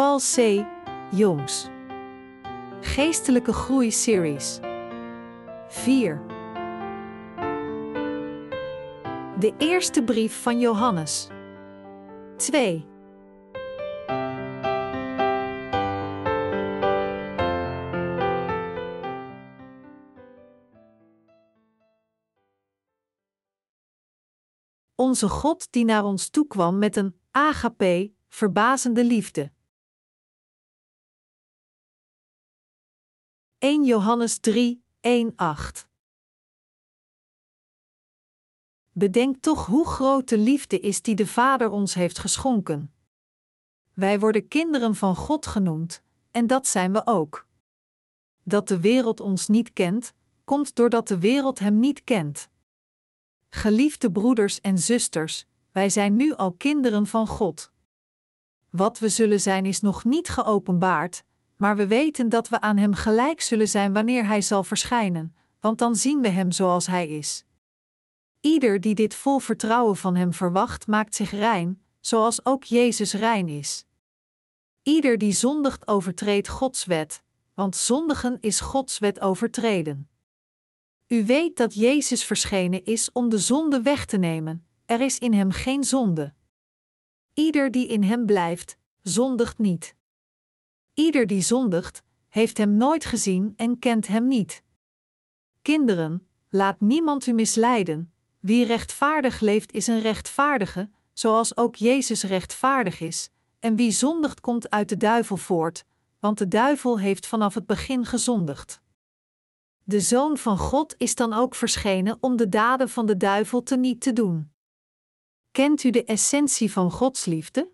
Paul C. Jongs. Geestelijke Groei Series. 4. De eerste brief van Johannes. 2. Onze God die naar ons toekwam met een agape, verbazende liefde. 1 Johannes 3, 1, 8 Bedenk toch hoe groot de liefde is die de Vader ons heeft geschonken. Wij worden kinderen van God genoemd, en dat zijn we ook. Dat de wereld ons niet kent, komt doordat de wereld Hem niet kent. Geliefde broeders en zusters, wij zijn nu al kinderen van God. Wat we zullen zijn is nog niet geopenbaard, maar we weten dat we aan Hem gelijk zullen zijn wanneer Hij zal verschijnen, want dan zien we Hem zoals Hij is. Ieder die dit vol vertrouwen van Hem verwacht, maakt zich rein, zoals ook Jezus rein is. Ieder die zondigt overtreedt Gods wet, want zondigen is Gods wet overtreden. U weet dat Jezus verschenen is om de zonde weg te nemen, er is in Hem geen zonde. Ieder die in Hem blijft, zondigt niet. Ieder die zondigt, heeft Hem nooit gezien en kent Hem niet. Kinderen, laat niemand u misleiden, wie rechtvaardig leeft is een rechtvaardige, zoals ook Jezus rechtvaardig is, en wie zondigt komt uit de duivel voort, want de duivel heeft vanaf het begin gezondigd. De Zoon van God is dan ook verschenen om de daden van de duivel teniet te doen. Kent u de essentie van Gods liefde?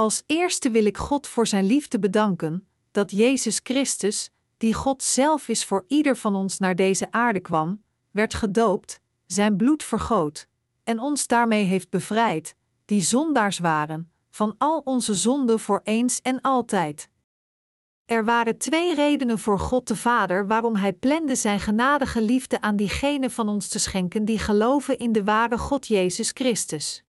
Als eerste wil ik God voor zijn liefde bedanken, dat Jezus Christus, die God zelf is voor ieder van ons naar deze aarde kwam, werd gedoopt, zijn bloed vergoot, en ons daarmee heeft bevrijd, die zondaars waren, van al onze zonden voor eens en altijd. Er waren twee redenen voor God de Vader waarom Hij plande Zijn genadige liefde aan diegenen van ons te schenken die geloven in de ware God Jezus Christus.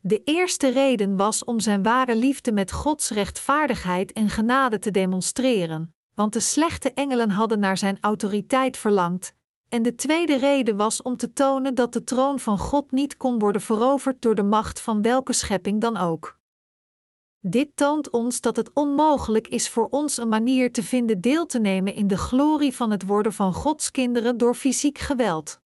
De eerste reden was om Zijn ware liefde met Gods rechtvaardigheid en genade te demonstreren, want de slechte engelen hadden naar Zijn autoriteit verlangd, en de tweede reden was om te tonen dat de troon van God niet kon worden veroverd door de macht van welke schepping dan ook. Dit toont ons dat het onmogelijk is voor ons een manier te vinden deel te nemen in de glorie van het worden van Gods kinderen door fysiek geweld.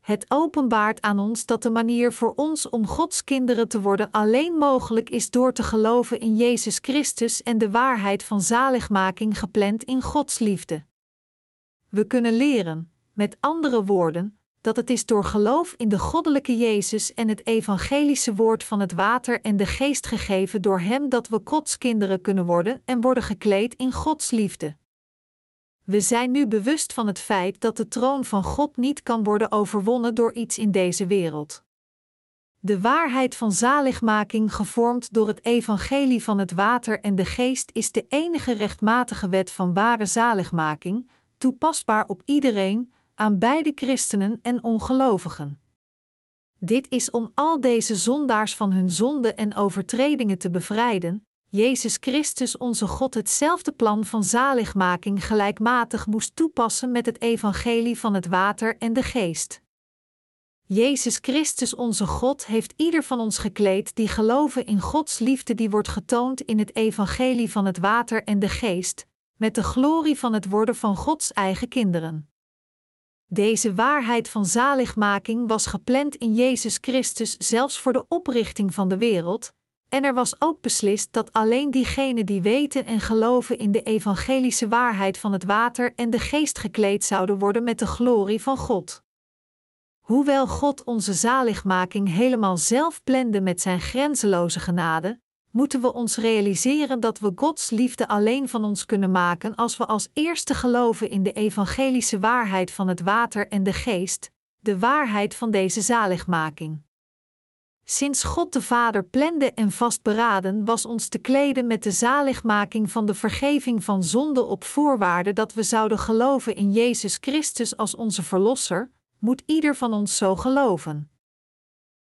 Het openbaart aan ons dat de manier voor ons om Gods kinderen te worden alleen mogelijk is door te geloven in Jezus Christus en de waarheid van zaligmaking gepland in Gods liefde. We kunnen leren, met andere woorden, dat het is door geloof in de goddelijke Jezus en het evangelische woord van het water en de geest gegeven door Hem dat we Gods kinderen kunnen worden en worden gekleed in Gods liefde. We zijn nu bewust van het feit dat de troon van God niet kan worden overwonnen door iets in deze wereld. De waarheid van zaligmaking, gevormd door het evangelie van het water en de geest, is de enige rechtmatige wet van ware zaligmaking, toepasbaar op iedereen, aan beide christenen en ongelovigen. Dit is om al deze zondaars van hun zonden en overtredingen te bevrijden, Jezus Christus onze God hetzelfde plan van zaligmaking gelijkmatig moest toepassen met het evangelie van het water en de geest. Jezus Christus onze God heeft ieder van ons gekleed die geloven in Gods liefde die wordt getoond in het evangelie van het water en de geest, met de glorie van het worden van Gods eigen kinderen. Deze waarheid van zaligmaking was gepland in Jezus Christus zelfs voor de oprichting van de wereld, en er was ook beslist dat alleen diegenen die weten en geloven in de evangelische waarheid van het water en de geest gekleed zouden worden met de glorie van God. Hoewel God onze zaligmaking helemaal zelf plande met zijn grenzeloze genade, moeten we ons realiseren dat we Gods liefde alleen van ons kunnen maken als we als eerste geloven in de evangelische waarheid van het water en de geest, de waarheid van deze zaligmaking. Sinds God de Vader plande en vastberaden was ons te kleden met de zaligmaking van de vergeving van zonde op voorwaarde dat we zouden geloven in Jezus Christus als onze Verlosser, moet ieder van ons zo geloven.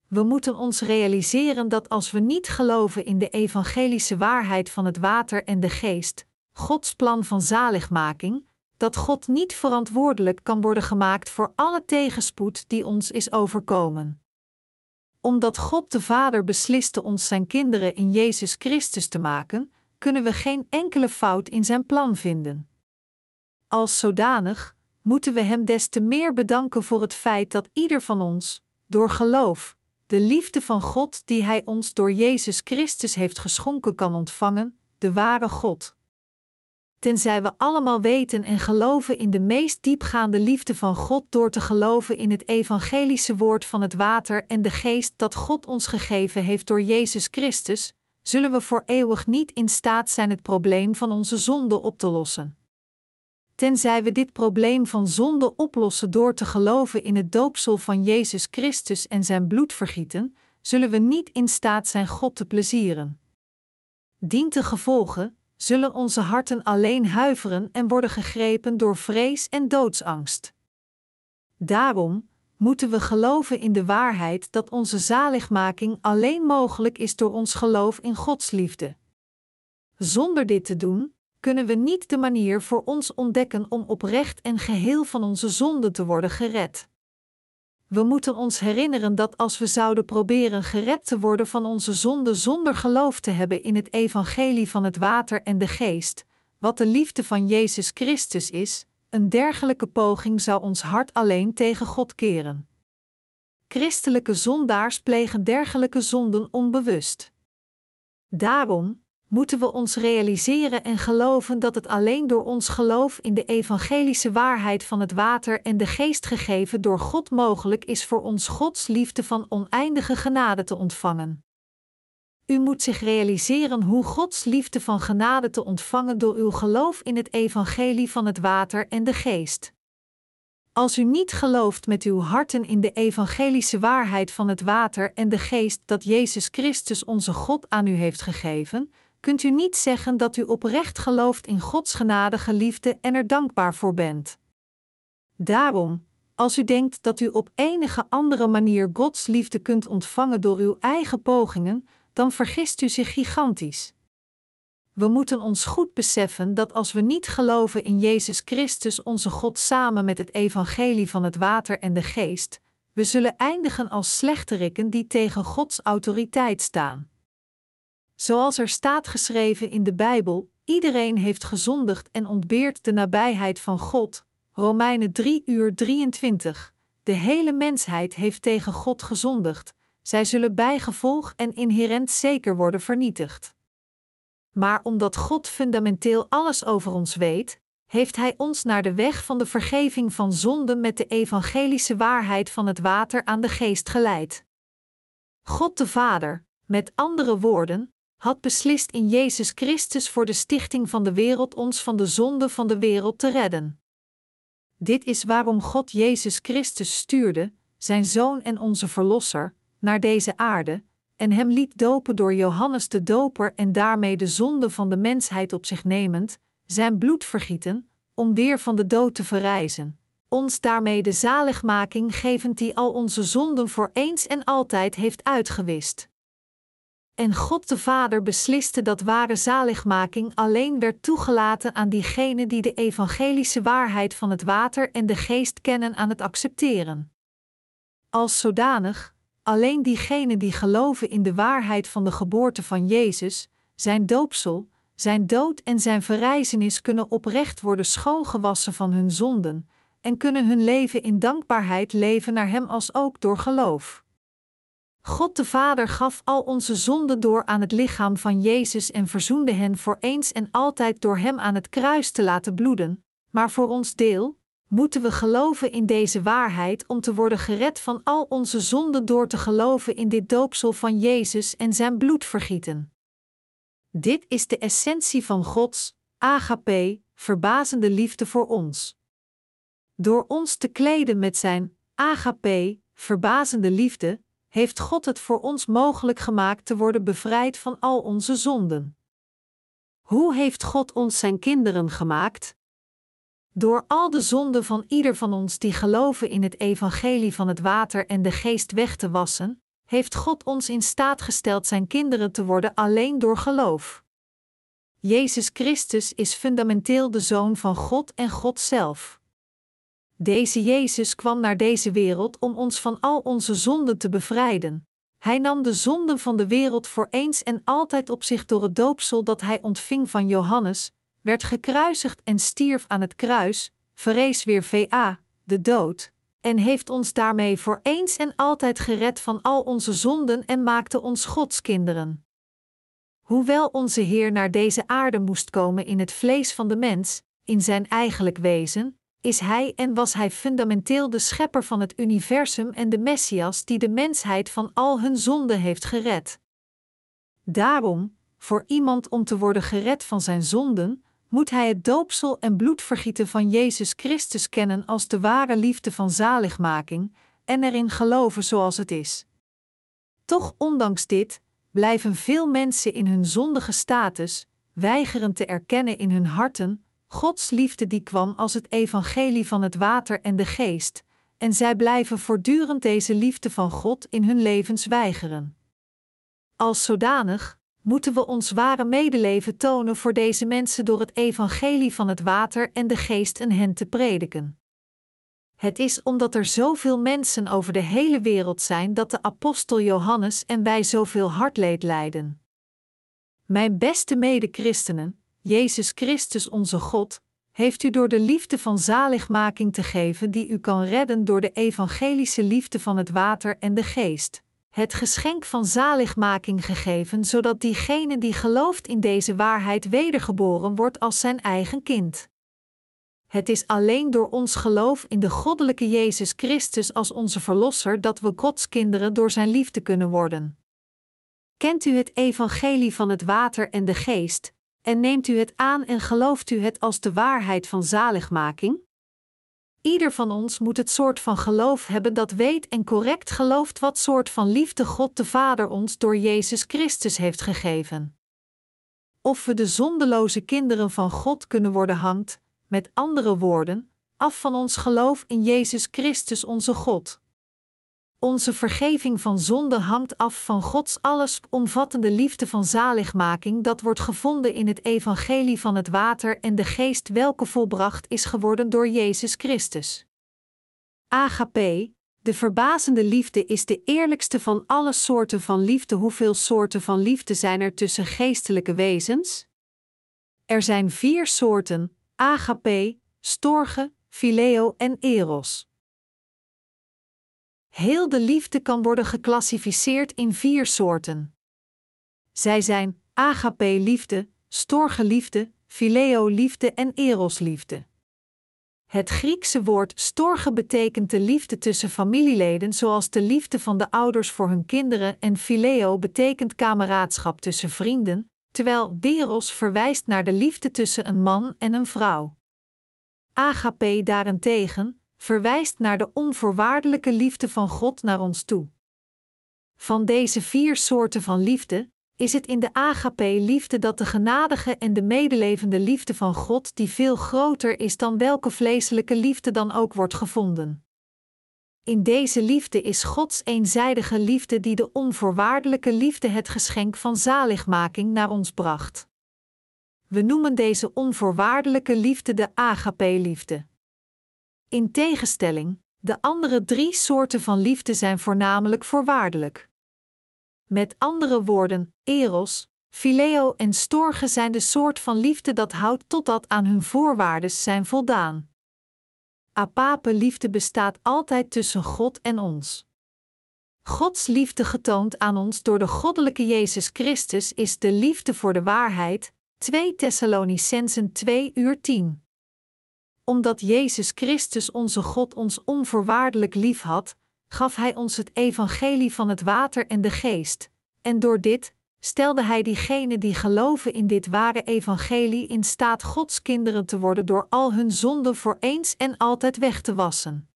We moeten ons realiseren dat als we niet geloven in de evangelische waarheid van het water en de geest, Gods plan van zaligmaking, dat God niet verantwoordelijk kan worden gemaakt voor alle tegenspoed die ons is overkomen. Omdat God de Vader besliste ons zijn kinderen in Jezus Christus te maken, kunnen we geen enkele fout in zijn plan vinden. Als zodanig moeten we Hem des te meer bedanken voor het feit dat ieder van ons, door geloof, de liefde van God die Hij ons door Jezus Christus heeft geschonken kan ontvangen, de ware God. Tenzij we allemaal weten en geloven in de meest diepgaande liefde van God door te geloven in het evangelische woord van het water en de geest dat God ons gegeven heeft door Jezus Christus, zullen we voor eeuwig niet in staat zijn het probleem van onze zonde op te lossen. Tenzij we dit probleem van zonde oplossen door te geloven in het doopsel van Jezus Christus en zijn bloedvergieten, zullen we niet in staat zijn God te plezieren. Dient te gevolgen, zullen onze harten alleen huiveren en worden gegrepen door vrees en doodsangst. Daarom moeten we geloven in de waarheid dat onze zaligmaking alleen mogelijk is door ons geloof in Gods liefde. Zonder dit te doen, kunnen we niet de manier voor ons ontdekken om oprecht en geheel van onze zonde te worden gered. We moeten ons herinneren dat als we zouden proberen gered te worden van onze zonde zonder geloof te hebben in het evangelie van het water en de geest, wat de liefde van Jezus Christus is, een dergelijke poging zou ons hart alleen tegen God keren. Christelijke zondaars plegen dergelijke zonden onbewust. Daarom, moeten we ons realiseren en geloven dat het alleen door ons geloof in de evangelische waarheid van het water en de geest gegeven door God mogelijk is voor ons Gods liefde van oneindige genade te ontvangen. U moet zich realiseren hoe Gods liefde van genade te ontvangen door uw geloof in het evangelie van het water en de geest. Als u niet gelooft met uw harten in de evangelische waarheid van het water en de geest dat Jezus Christus onze God aan u heeft gegeven, kunt u niet zeggen dat u oprecht gelooft in Gods genadige liefde en er dankbaar voor bent. Daarom, als u denkt dat u op enige andere manier Gods liefde kunt ontvangen door uw eigen pogingen, dan vergist u zich gigantisch. We moeten ons goed beseffen dat als we niet geloven in Jezus Christus, onze God, samen met het evangelie van het water en de geest, we zullen eindigen als slechterikken die tegen Gods autoriteit staan. Zoals er staat geschreven in de Bijbel: iedereen heeft gezondigd en ontbeert de nabijheid van God. Romeinen 3 uur 23. De hele mensheid heeft tegen God gezondigd. Zij zullen bijgevolg en inherent zeker worden vernietigd. Maar omdat God fundamenteel alles over ons weet, heeft Hij ons naar de weg van de vergeving van zonden met de evangelische waarheid van het water aan de geest geleid. God de Vader, met andere woorden, had beslist in Jezus Christus voor de stichting van de wereld ons van de zonde van de wereld te redden. Dit is waarom God Jezus Christus stuurde, zijn Zoon en onze Verlosser, naar deze aarde, en hem liet dopen door Johannes de Doper en daarmee de zonde van de mensheid op zich nemend, zijn bloed vergieten, om weer van de dood te verrijzen, ons daarmee de zaligmaking gevend die al onze zonden voor eens en altijd heeft uitgewist. En God de Vader besliste dat ware zaligmaking alleen werd toegelaten aan diegenen die de evangelische waarheid van het water en de geest kennen aan het accepteren. Als zodanig, alleen diegenen die geloven in de waarheid van de geboorte van Jezus, zijn doopsel, zijn dood en zijn verrijzenis kunnen oprecht worden schoongewassen van hun zonden en kunnen hun leven in dankbaarheid leven naar Hem als ook door geloof. God de Vader gaf al onze zonden door aan het lichaam van Jezus en verzoende hen voor eens en altijd door Hem aan het kruis te laten bloeden, maar voor ons deel moeten we geloven in deze waarheid om te worden gered van al onze zonden door te geloven in dit doopsel van Jezus en Zijn bloedvergieten. Dit is de essentie van Gods, agape, verbazende liefde voor ons. Door ons te kleden met Zijn, agape, verbazende liefde, heeft God het voor ons mogelijk gemaakt te worden bevrijd van al onze zonden. Hoe heeft God ons zijn kinderen gemaakt? Door al de zonden van ieder van ons die geloven in het evangelie van het water en de geest weg te wassen, heeft God ons in staat gesteld Zijn kinderen te worden alleen door geloof. Jezus Christus is fundamenteel de Zoon van God en God zelf. Deze Jezus kwam naar deze wereld om ons van al onze zonden te bevrijden. Hij nam de zonden van de wereld voor eens en altijd op zich door het doopsel dat hij ontving van Johannes, werd gekruisigd en stierf aan het kruis, verrees weer VA, de dood, en heeft ons daarmee voor eens en altijd gered van al onze zonden en maakte ons Gods kinderen. Hoewel onze Heer naar deze aarde moest komen in het vlees van de mens, in zijn eigenlijk wezen, is Hij en was Hij fundamenteel de schepper van het universum en de Messias die de mensheid van al hun zonden heeft gered. Daarom, voor iemand om te worden gered van zijn zonden, moet hij het doopsel en bloedvergieten van Jezus Christus kennen als de ware liefde van zaligmaking en erin geloven zoals het is. Toch, ondanks dit, blijven veel mensen in hun zondige status, weigeren te erkennen in hun harten Gods liefde die kwam als het evangelie van het water en de geest, en zij blijven voortdurend deze liefde van God in hun levens weigeren. Als zodanig moeten we ons ware medeleven tonen voor deze mensen door het evangelie van het water en de geest en hen te prediken. Het is omdat er zoveel mensen over de hele wereld zijn dat de apostel Johannes en wij zoveel hartleed lijden. Mijn beste mede-christenen, Jezus Christus onze God, heeft u door de liefde van zaligmaking te geven die u kan redden door de evangelische liefde van het water en de geest, het geschenk van zaligmaking gegeven, zodat diegene die gelooft in deze waarheid wedergeboren wordt als zijn eigen kind. Het is alleen door ons geloof in de goddelijke Jezus Christus als onze Verlosser dat we Gods kinderen door Zijn liefde kunnen worden. Kent u het evangelie van het water en de geest, en neemt u het aan en gelooft u het als de waarheid van zaligmaking? Ieder van ons moet het soort van geloof hebben dat weet en correct gelooft wat soort van liefde God de Vader ons door Jezus Christus heeft gegeven. Of we de zondeloze kinderen van God kunnen worden hangt, met andere woorden, af van ons geloof in Jezus Christus onze God. Onze vergeving van zonde hangt af van Gods allesomvattende liefde van zaligmaking dat wordt gevonden in het evangelie van het water en de geest welke volbracht is geworden door Jezus Christus. Agape, de verbazende liefde is de eerlijkste van alle soorten van liefde. Hoeveel soorten van liefde zijn er tussen geestelijke wezens? Er zijn vier soorten: agape, storge, phileo en eros. Heel de liefde kan worden geclassificeerd in vier soorten. Zij zijn agape-liefde, storge-liefde, phileo-liefde en eros-liefde. Het Griekse woord storge betekent de liefde tussen familieleden, zoals de liefde van de ouders voor hun kinderen, en phileo betekent kameraadschap tussen vrienden, terwijl eros verwijst naar de liefde tussen een man en een vrouw. Agape daarentegen verwijst naar de onvoorwaardelijke liefde van God naar ons toe. Van deze vier soorten van liefde is het in de agape-liefde dat de genadige en de medelevende liefde van God, die veel groter is dan welke vleeselijke liefde dan ook wordt gevonden. In deze liefde is Gods eenzijdige liefde die de onvoorwaardelijke liefde het geschenk van zaligmaking naar ons bracht. We noemen deze onvoorwaardelijke liefde de agape-liefde. In tegenstelling, de andere drie soorten van liefde zijn voornamelijk voorwaardelijk. Met andere woorden, eros, phileo en storge zijn de soort van liefde dat houdt totdat aan hun voorwaarden zijn voldaan. Apape liefde bestaat altijd tussen God en ons. Gods liefde getoond aan ons door de goddelijke Jezus Christus is de liefde voor de waarheid, 2 Thessalonicensen 2 uur 10 omdat Jezus Christus onze God ons onvoorwaardelijk lief had, gaf Hij ons het evangelie van het water en de geest, en door dit stelde Hij diegenen die geloven in dit ware evangelie in staat Gods kinderen te worden door al hun zonden voor eens en altijd weg te wassen.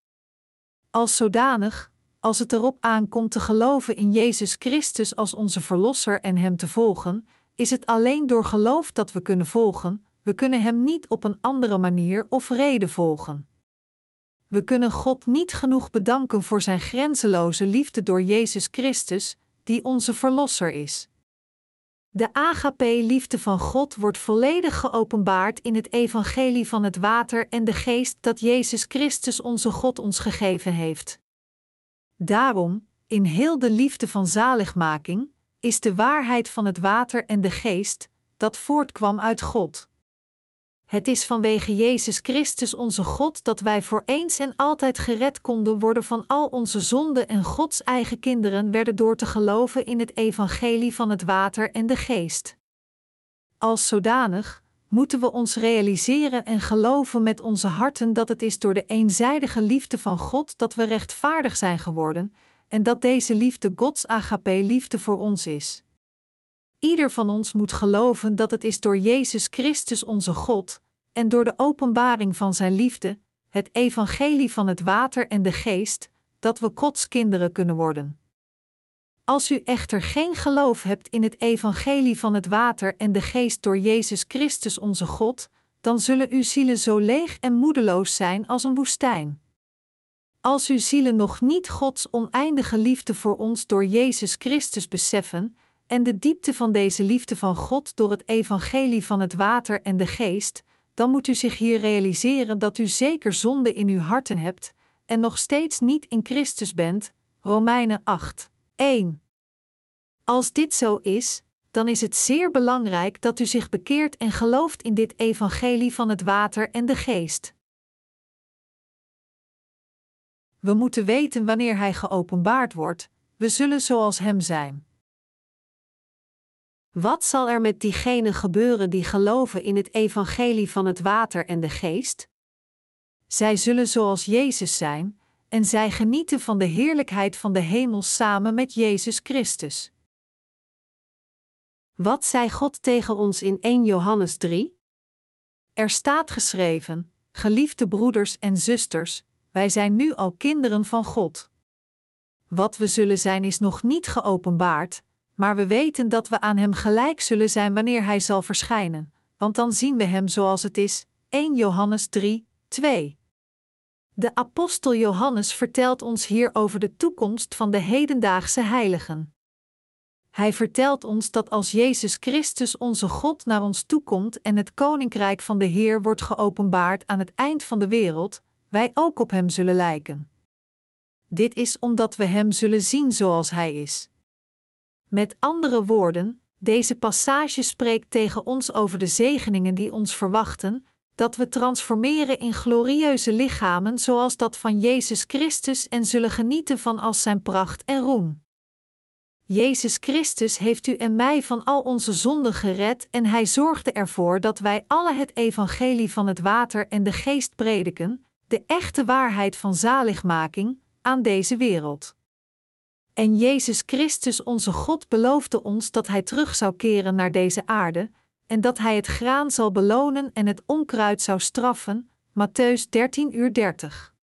Als zodanig, als het erop aankomt te geloven in Jezus Christus als onze Verlosser en Hem te volgen, is het alleen door geloof dat we kunnen volgen, we kunnen Hem niet op een andere manier of reden volgen. We kunnen God niet genoeg bedanken voor Zijn grenzeloze liefde door Jezus Christus, die onze Verlosser is. De agape-liefde van God wordt volledig geopenbaard in het evangelie van het water en de geest dat Jezus Christus onze God ons gegeven heeft. Daarom, in heel de liefde van zaligmaking, is de waarheid van het water en de geest, dat voortkwam uit God. Het is vanwege Jezus Christus onze God dat wij voor eens en altijd gered konden worden van al onze zonden en Gods eigen kinderen werden door te geloven in het evangelie van het water en de geest. Als zodanig moeten we ons realiseren en geloven met onze harten dat het is door de eenzijdige liefde van God dat we rechtvaardig zijn geworden en dat deze liefde Gods agape-liefde voor ons is. Ieder van ons moet geloven dat het is door Jezus Christus onze God, en door de openbaring van Zijn liefde, het evangelie van het water en de geest, dat we Gods kinderen kunnen worden. Als u echter geen geloof hebt in het evangelie van het water en de geest door Jezus Christus onze God, dan zullen uw zielen zo leeg en moedeloos zijn als een woestijn. Als uw zielen nog niet Gods oneindige liefde voor ons door Jezus Christus beseffen, en de diepte van deze liefde van God door het evangelie van het water en de geest, dan moet u zich hier realiseren dat u zeker zonde in uw harten hebt en nog steeds niet in Christus bent. Romeinen 8, 1. Als dit zo is, dan is het zeer belangrijk dat u zich bekeert en gelooft in dit evangelie van het water en de geest. We moeten weten wanneer Hij geopenbaard wordt, we zullen zoals Hem zijn. Wat zal er met diegenen gebeuren die geloven in het evangelie van het water en de geest? Zij zullen zoals Jezus zijn, en zij genieten van de heerlijkheid van de hemel samen met Jezus Christus. Wat zei God tegen ons in 1 Johannes 3? Er staat geschreven: Geliefde broeders en zusters, wij zijn nu al kinderen van God. Wat we zullen zijn is nog niet geopenbaard, maar we weten dat we aan Hem gelijk zullen zijn wanneer Hij zal verschijnen, want dan zien we Hem zoals het is. 1 Johannes 3, 2. De apostel Johannes vertelt ons hier over de toekomst van de hedendaagse heiligen. Hij vertelt ons dat als Jezus Christus onze God naar ons toekomt en het koninkrijk van de Heer wordt geopenbaard aan het eind van de wereld, wij ook op Hem zullen lijken. Dit is omdat we Hem zullen zien zoals Hij is. Met andere woorden, deze passage spreekt tegen ons over de zegeningen die ons verwachten, dat we transformeren in glorieuze lichamen zoals dat van Jezus Christus en zullen genieten van als zijn pracht en roem. Jezus Christus heeft u en mij van al onze zonden gered en hij zorgde ervoor dat wij alle het evangelie van het water en de geest prediken, de echte waarheid van zaligmaking, aan deze wereld. En Jezus Christus, onze God, beloofde ons dat Hij terug zou keren naar deze aarde, en dat Hij het graan zal belonen en het onkruid zou straffen. Matthäus 13 uur 30.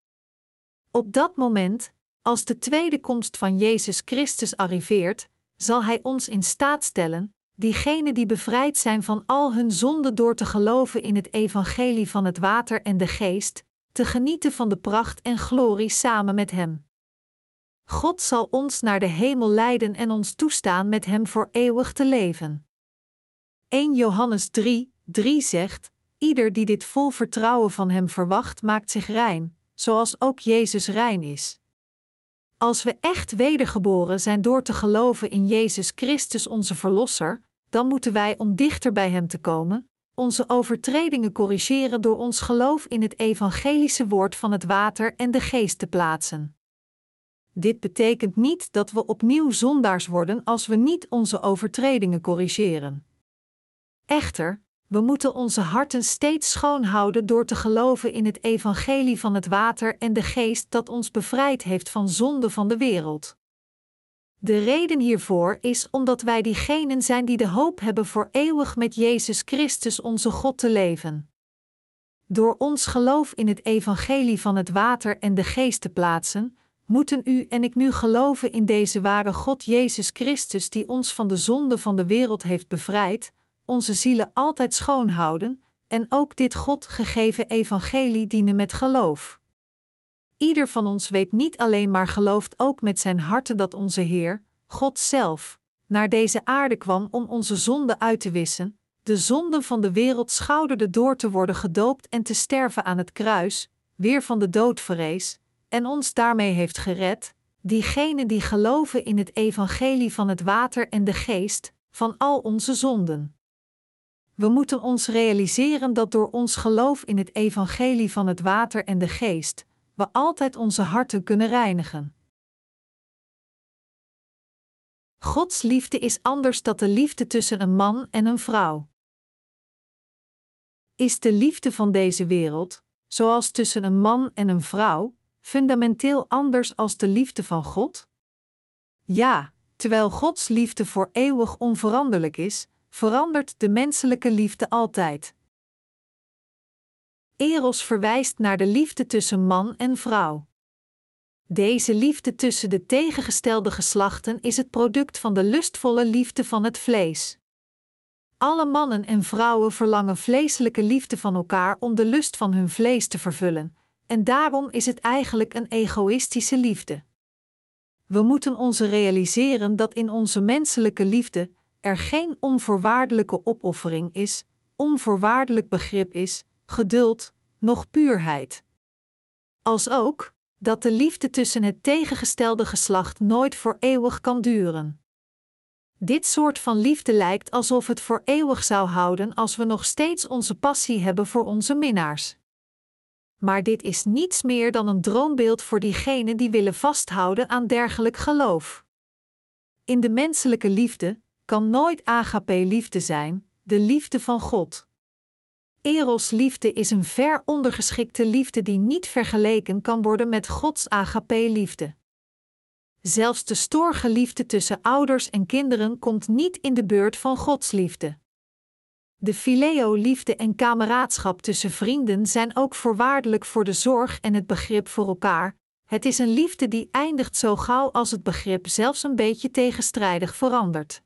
Op dat moment, als de tweede komst van Jezus Christus arriveert, zal Hij ons in staat stellen, diegenen die bevrijd zijn van al hun zonden door te geloven in het evangelie van het water en de geest, te genieten van de pracht en glorie samen met Hem. God zal ons naar de hemel leiden en ons toestaan met Hem voor eeuwig te leven. 1 Johannes 3, 3 zegt: Ieder die dit vol vertrouwen van Hem verwacht, maakt zich rein, zoals ook Jezus rein is. Als we echt wedergeboren zijn door te geloven in Jezus Christus onze Verlosser, dan moeten wij om dichter bij Hem te komen, onze overtredingen corrigeren door ons geloof in het evangelische woord van het water en de geest te plaatsen. Dit betekent niet dat we opnieuw zondaars worden als we niet onze overtredingen corrigeren. Echter, we moeten onze harten steeds schoon houden door te geloven in het evangelie van het water en de geest dat ons bevrijd heeft van zonde van de wereld. De reden hiervoor is omdat wij diegenen zijn die de hoop hebben voor eeuwig met Jezus Christus onze God te leven. Door ons geloof in het evangelie van het water en de geest te plaatsen, moeten u en ik nu geloven in deze ware God Jezus Christus, die ons van de zonde van de wereld heeft bevrijd, onze zielen altijd schoon houden en ook dit God gegeven evangelie dienen met geloof. Ieder van ons weet niet alleen maar gelooft ook met zijn harten dat onze Heer, God zelf, naar deze aarde kwam om onze zonden uit te wissen, de zonden van de wereld schouderde door te worden gedoopt en te sterven aan het kruis, weer van de dood verrees, en ons daarmee heeft gered, diegenen die geloven in het evangelie van het water en de geest, van al onze zonden. We moeten ons realiseren dat door ons geloof in het evangelie van het water en de geest, we altijd onze harten kunnen reinigen. Gods liefde is anders dan de liefde tussen een man en een vrouw. Is de liefde van deze wereld, zoals tussen een man en een vrouw, fundamenteel anders als de liefde van God? Ja, terwijl Gods liefde voor eeuwig onveranderlijk is, verandert de menselijke liefde altijd. Eros verwijst naar de liefde tussen man en vrouw. Deze liefde tussen de tegengestelde geslachten is het product van de lustvolle liefde van het vlees. Alle mannen en vrouwen verlangen vleeselijke liefde van elkaar om de lust van hun vlees te vervullen, en daarom is het eigenlijk een egoïstische liefde. We moeten ons realiseren dat in onze menselijke liefde er geen onvoorwaardelijke opoffering is, onvoorwaardelijk begrip is, geduld, noch puurheid. Als ook dat de liefde tussen het tegengestelde geslacht nooit voor eeuwig kan duren. Dit soort van liefde lijkt alsof het voor eeuwig zou houden als we nog steeds onze passie hebben voor onze minnaars. Maar dit is niets meer dan een droombeeld voor diegenen die willen vasthouden aan dergelijk geloof. In de menselijke liefde kan nooit agape-liefde zijn, de liefde van God. Eros-liefde is een ver ondergeschikte liefde die niet vergeleken kan worden met Gods agape-liefde. Zelfs de storgeliefde tussen ouders en kinderen komt niet in de beurt van Gods liefde. De fileo-liefde en kameraadschap tussen vrienden zijn ook voorwaardelijk voor de zorg en het begrip voor elkaar. Het is een liefde die eindigt zo gauw als het begrip zelfs een beetje tegenstrijdig verandert.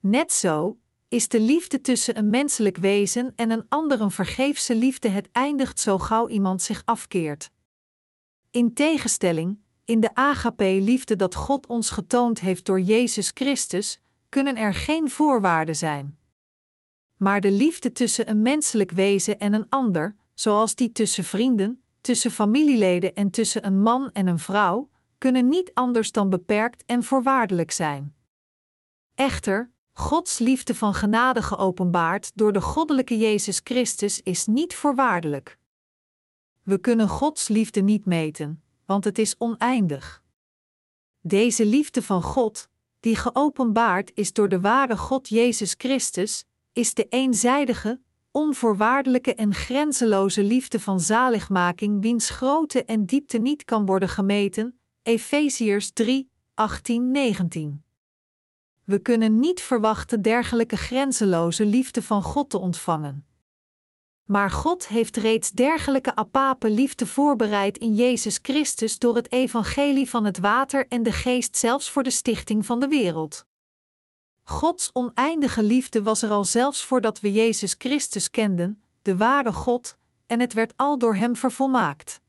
Net zo is de liefde tussen een menselijk wezen en een ander een vergeefse liefde. Het eindigt zo gauw iemand zich afkeert. In tegenstelling, in de agape-liefde dat God ons getoond heeft door Jezus Christus, kunnen er geen voorwaarden zijn. Maar de liefde tussen een menselijk wezen en een ander, zoals die tussen vrienden, tussen familieleden en tussen een man en een vrouw, kunnen niet anders dan beperkt en voorwaardelijk zijn. Echter, Gods liefde van genade geopenbaard door de goddelijke Jezus Christus is niet voorwaardelijk. We kunnen Gods liefde niet meten, want het is oneindig. Deze liefde van God, die geopenbaard is door de ware God Jezus Christus, is de eenzijdige, onvoorwaardelijke en grenzeloze liefde van zaligmaking, wiens grootte en diepte niet kan worden gemeten. Efeziërs 3, 18, 19. We kunnen niet verwachten dergelijke grenzeloze liefde van God te ontvangen. Maar God heeft reeds dergelijke apape liefde voorbereid in Jezus Christus door het evangelie van het water en de geest zelfs voor de stichting van de wereld. Gods oneindige liefde was er al zelfs voordat we Jezus Christus kenden, de ware God, en het werd al door Hem vervolmaakt.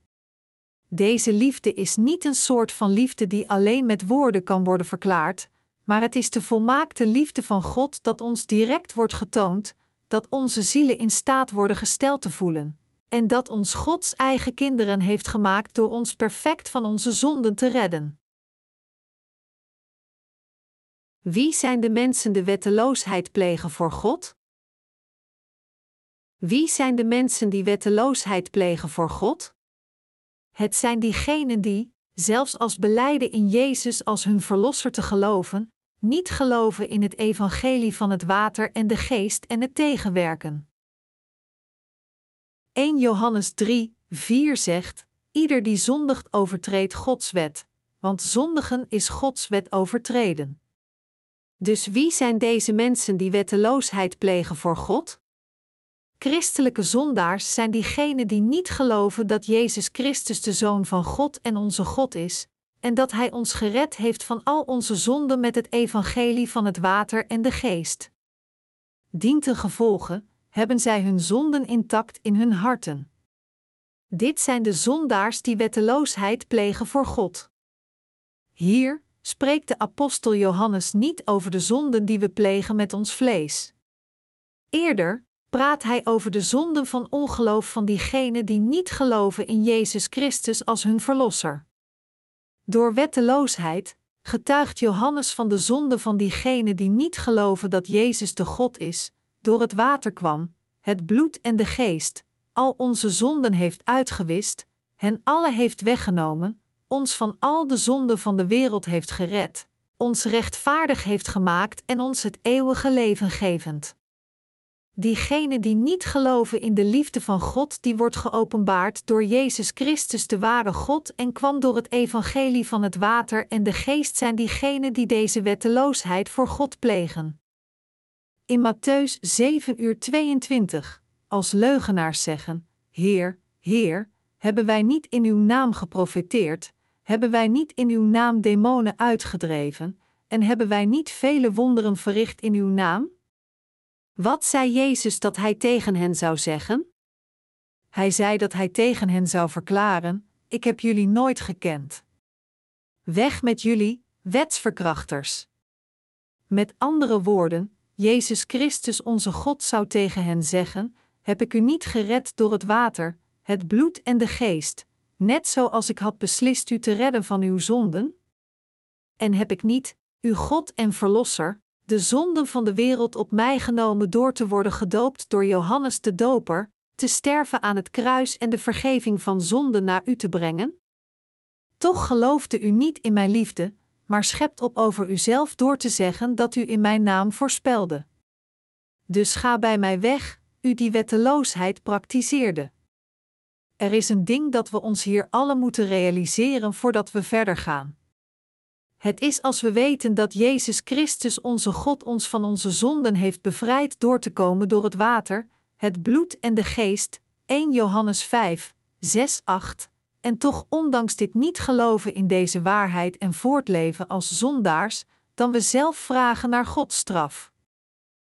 Deze liefde is niet een soort van liefde die alleen met woorden kan worden verklaard, maar het is de volmaakte liefde van God dat ons direct wordt getoond, dat onze zielen in staat worden gesteld te voelen, en dat ons Gods eigen kinderen heeft gemaakt door ons perfect van onze zonden te redden. Wie zijn de mensen die wetteloosheid plegen voor God? Wie zijn de mensen die wetteloosheid plegen voor God? Het zijn diegenen die, zelfs als beleiden in Jezus als hun verlosser te geloven, niet geloven in het evangelie van het water en de geest en het tegenwerken. 1 Johannes 3, 4 zegt: Ieder die zondigt overtreedt Gods wet, want zondigen is Gods wet overtreden. Dus wie zijn deze mensen die wetteloosheid plegen voor God? Christelijke zondaars zijn diegenen die niet geloven dat Jezus Christus de Zoon van God en onze God is, en dat Hij ons gered heeft van al onze zonden met het evangelie van het water en de geest. Dient gevolge hebben zij hun zonden intact in hun harten. Dit zijn de zondaars die wetteloosheid plegen voor God. Hier spreekt de apostel Johannes niet over de zonden die we plegen met ons vlees. Eerder praat hij over de zonden van ongeloof van diegenen die niet geloven in Jezus Christus als hun verlosser. Door wetteloosheid getuigt Johannes van de zonde van diegenen die niet geloven dat Jezus de God is, door het water kwam, het bloed en de geest, al onze zonden heeft uitgewist, hen alle heeft weggenomen, ons van al de zonden van de wereld heeft gered, ons rechtvaardig heeft gemaakt en ons het eeuwige leven gevend. Diegenen die niet geloven in de liefde van God, die wordt geopenbaard door Jezus Christus, de ware God, en kwam door het evangelie van het water en de geest, zijn diegenen die deze wetteloosheid voor God plegen. In Matthäus 7 uur 22, als leugenaars zeggen: Heer, Heer, hebben wij niet in uw naam geprofeteerd, hebben wij niet in uw naam demonen uitgedreven, en hebben wij niet vele wonderen verricht in uw naam? Wat zei Jezus dat hij tegen hen zou zeggen? Hij zei dat hij tegen hen zou verklaren: Ik heb jullie nooit gekend. Weg met jullie, wetsverkrachters. Met andere woorden, Jezus Christus onze God zou tegen hen zeggen: Heb ik u niet gered door het water, het bloed en de geest, net zoals ik had beslist u te redden van uw zonden? En heb ik niet, uw God en Verlosser, de zonden van de wereld op mij genomen door te worden gedoopt door Johannes de Doper, te sterven aan het kruis en de vergeving van zonden naar u te brengen? Toch geloofde u niet in mijn liefde, maar schept op over uzelf door te zeggen dat u in mijn naam voorspelde. Dus ga bij mij weg, u die wetteloosheid praktiseerde. Er is een ding dat we ons hier alle moeten realiseren voordat we verder gaan. Het is als we weten dat Jezus Christus onze God ons van onze zonden heeft bevrijd door te komen door het water, het bloed en de geest, 1 Johannes 5, 6, 8, en toch ondanks dit niet geloven in deze waarheid en voortleven als zondaars, dan we zelf vragen naar Gods straf.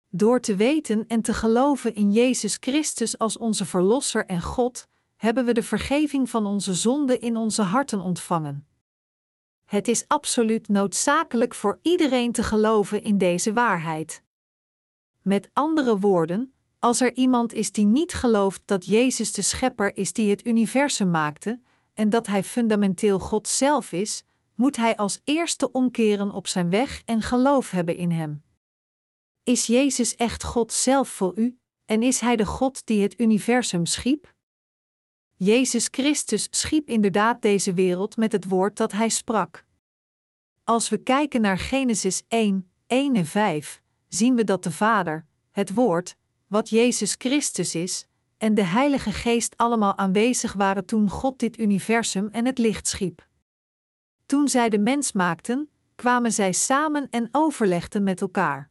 Door te weten en te geloven in Jezus Christus als onze Verlosser en God, hebben we de vergeving van onze zonden in onze harten ontvangen. Het is absoluut noodzakelijk voor iedereen te geloven in deze waarheid. Met andere woorden, als er iemand is die niet gelooft dat Jezus de Schepper is die het universum maakte, en dat Hij fundamenteel God zelf is, moet hij als eerste omkeren op zijn weg en geloof hebben in Hem. Is Jezus echt God zelf voor u, en is Hij de God die het universum schiep? Jezus Christus schiep inderdaad deze wereld met het woord dat hij sprak. Als we kijken naar Genesis 1, 1 en 5, zien we dat de Vader, het Woord, wat Jezus Christus is, en de Heilige Geest allemaal aanwezig waren toen God dit universum en het licht schiep. Toen zij de mens maakten, kwamen zij samen en overlegden met elkaar.